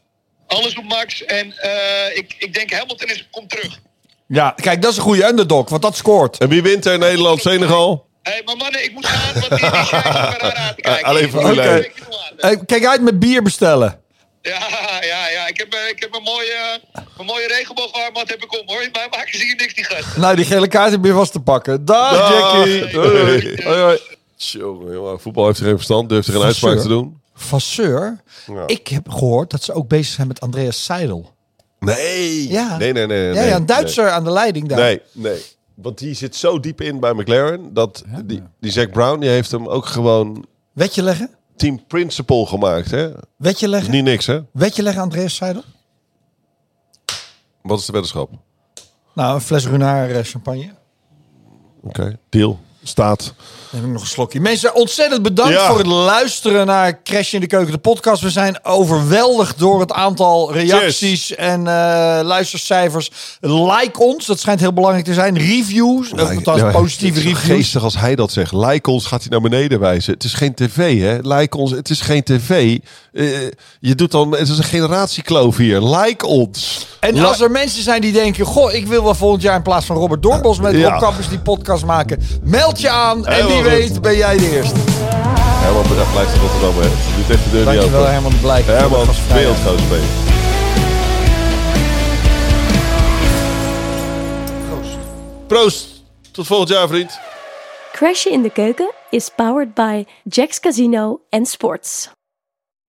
Speaker 5: Alles op Max. En eh, ik, ik denk Hamilton is, komt terug.
Speaker 2: Ja, kijk, dat is een goede underdog, want dat scoort.
Speaker 3: En wie wint er? Nederland, Senegal?
Speaker 5: Hé, hey, maar mannen, ik moet gaan, want die, die aan te kijken.
Speaker 3: Alleen Formule
Speaker 5: Ik-
Speaker 3: 1.
Speaker 5: ik- ik- ik- ik-
Speaker 2: Eh, kijk uit met bier bestellen.
Speaker 5: Ja, ja, ja. Ik heb, eh, ik heb een mooie, een mooie regenboogarmband heb ik om, hoor. Maar maken ze hier niks, die gast.
Speaker 2: Nou, die gele kaart heb je vast te pakken. Dag,
Speaker 3: Dag.
Speaker 2: Jackie.
Speaker 3: Doei, doei.
Speaker 5: Doei.
Speaker 2: Hoi, hoi.
Speaker 3: Tjonge, jongen, voetbal heeft er geen verstand, durft er geen uitspraak te doen.
Speaker 2: Vasseur.
Speaker 3: Ja.
Speaker 2: Ik heb gehoord dat ze ook bezig zijn met Andreas Seidel.
Speaker 3: Nee.
Speaker 2: Ja.
Speaker 3: Nee, nee, nee.
Speaker 2: Ja,
Speaker 3: nee,
Speaker 2: ja, een Duitser aan de leiding daar.
Speaker 3: Nee, nee. Want die zit zo diep in bij McLaren, dat die, die Zack Brown, die heeft hem ook gewoon
Speaker 2: Wetje leggen?
Speaker 3: team principal gemaakt, hè?
Speaker 2: Wetje leggen?
Speaker 3: Niet niks, hè?
Speaker 2: Wetje leggen, Andreas Seidel?
Speaker 3: Wat is de weddenschap?
Speaker 2: Nou, een fles Runaar eh, champagne.
Speaker 3: Oké, deal. Staat.
Speaker 2: Heb ik nog een slokje. Mensen, ontzettend bedankt
Speaker 3: Ja.
Speaker 2: voor het luisteren naar Crash in de Keuken, de podcast. We zijn overweldigd door het aantal reacties en eh, luistercijfers. Like ons, dat schijnt heel belangrijk te zijn. Reviews, uh, althans
Speaker 3: Ja,
Speaker 2: positieve reviews.
Speaker 3: Geestig als hij dat zegt. Like ons gaat hij naar beneden wijzen. Het is geen tv, hè? Like ons, het is geen tv. Eh, je doet dan, het is een generatiekloof hier. Like ons.
Speaker 2: En als er mensen zijn die denken... Goh, ik wil wel volgend jaar in plaats van Robert Dorbos met
Speaker 3: Ja.
Speaker 2: Rob die podcast maken. Meld je aan en wie
Speaker 3: goed.
Speaker 2: weet ben jij de eerste.
Speaker 3: Herman blijft blijft in Rotterdam, hè? Je doet echt de deur niet
Speaker 2: Dankjewel
Speaker 3: open.
Speaker 2: Herman de Blijk.
Speaker 3: Herman, wereldgoos ben je. Proost. Tot volgend jaar, vriend.
Speaker 1: Crash in de Keuken is powered by Jack's Casino and Sports.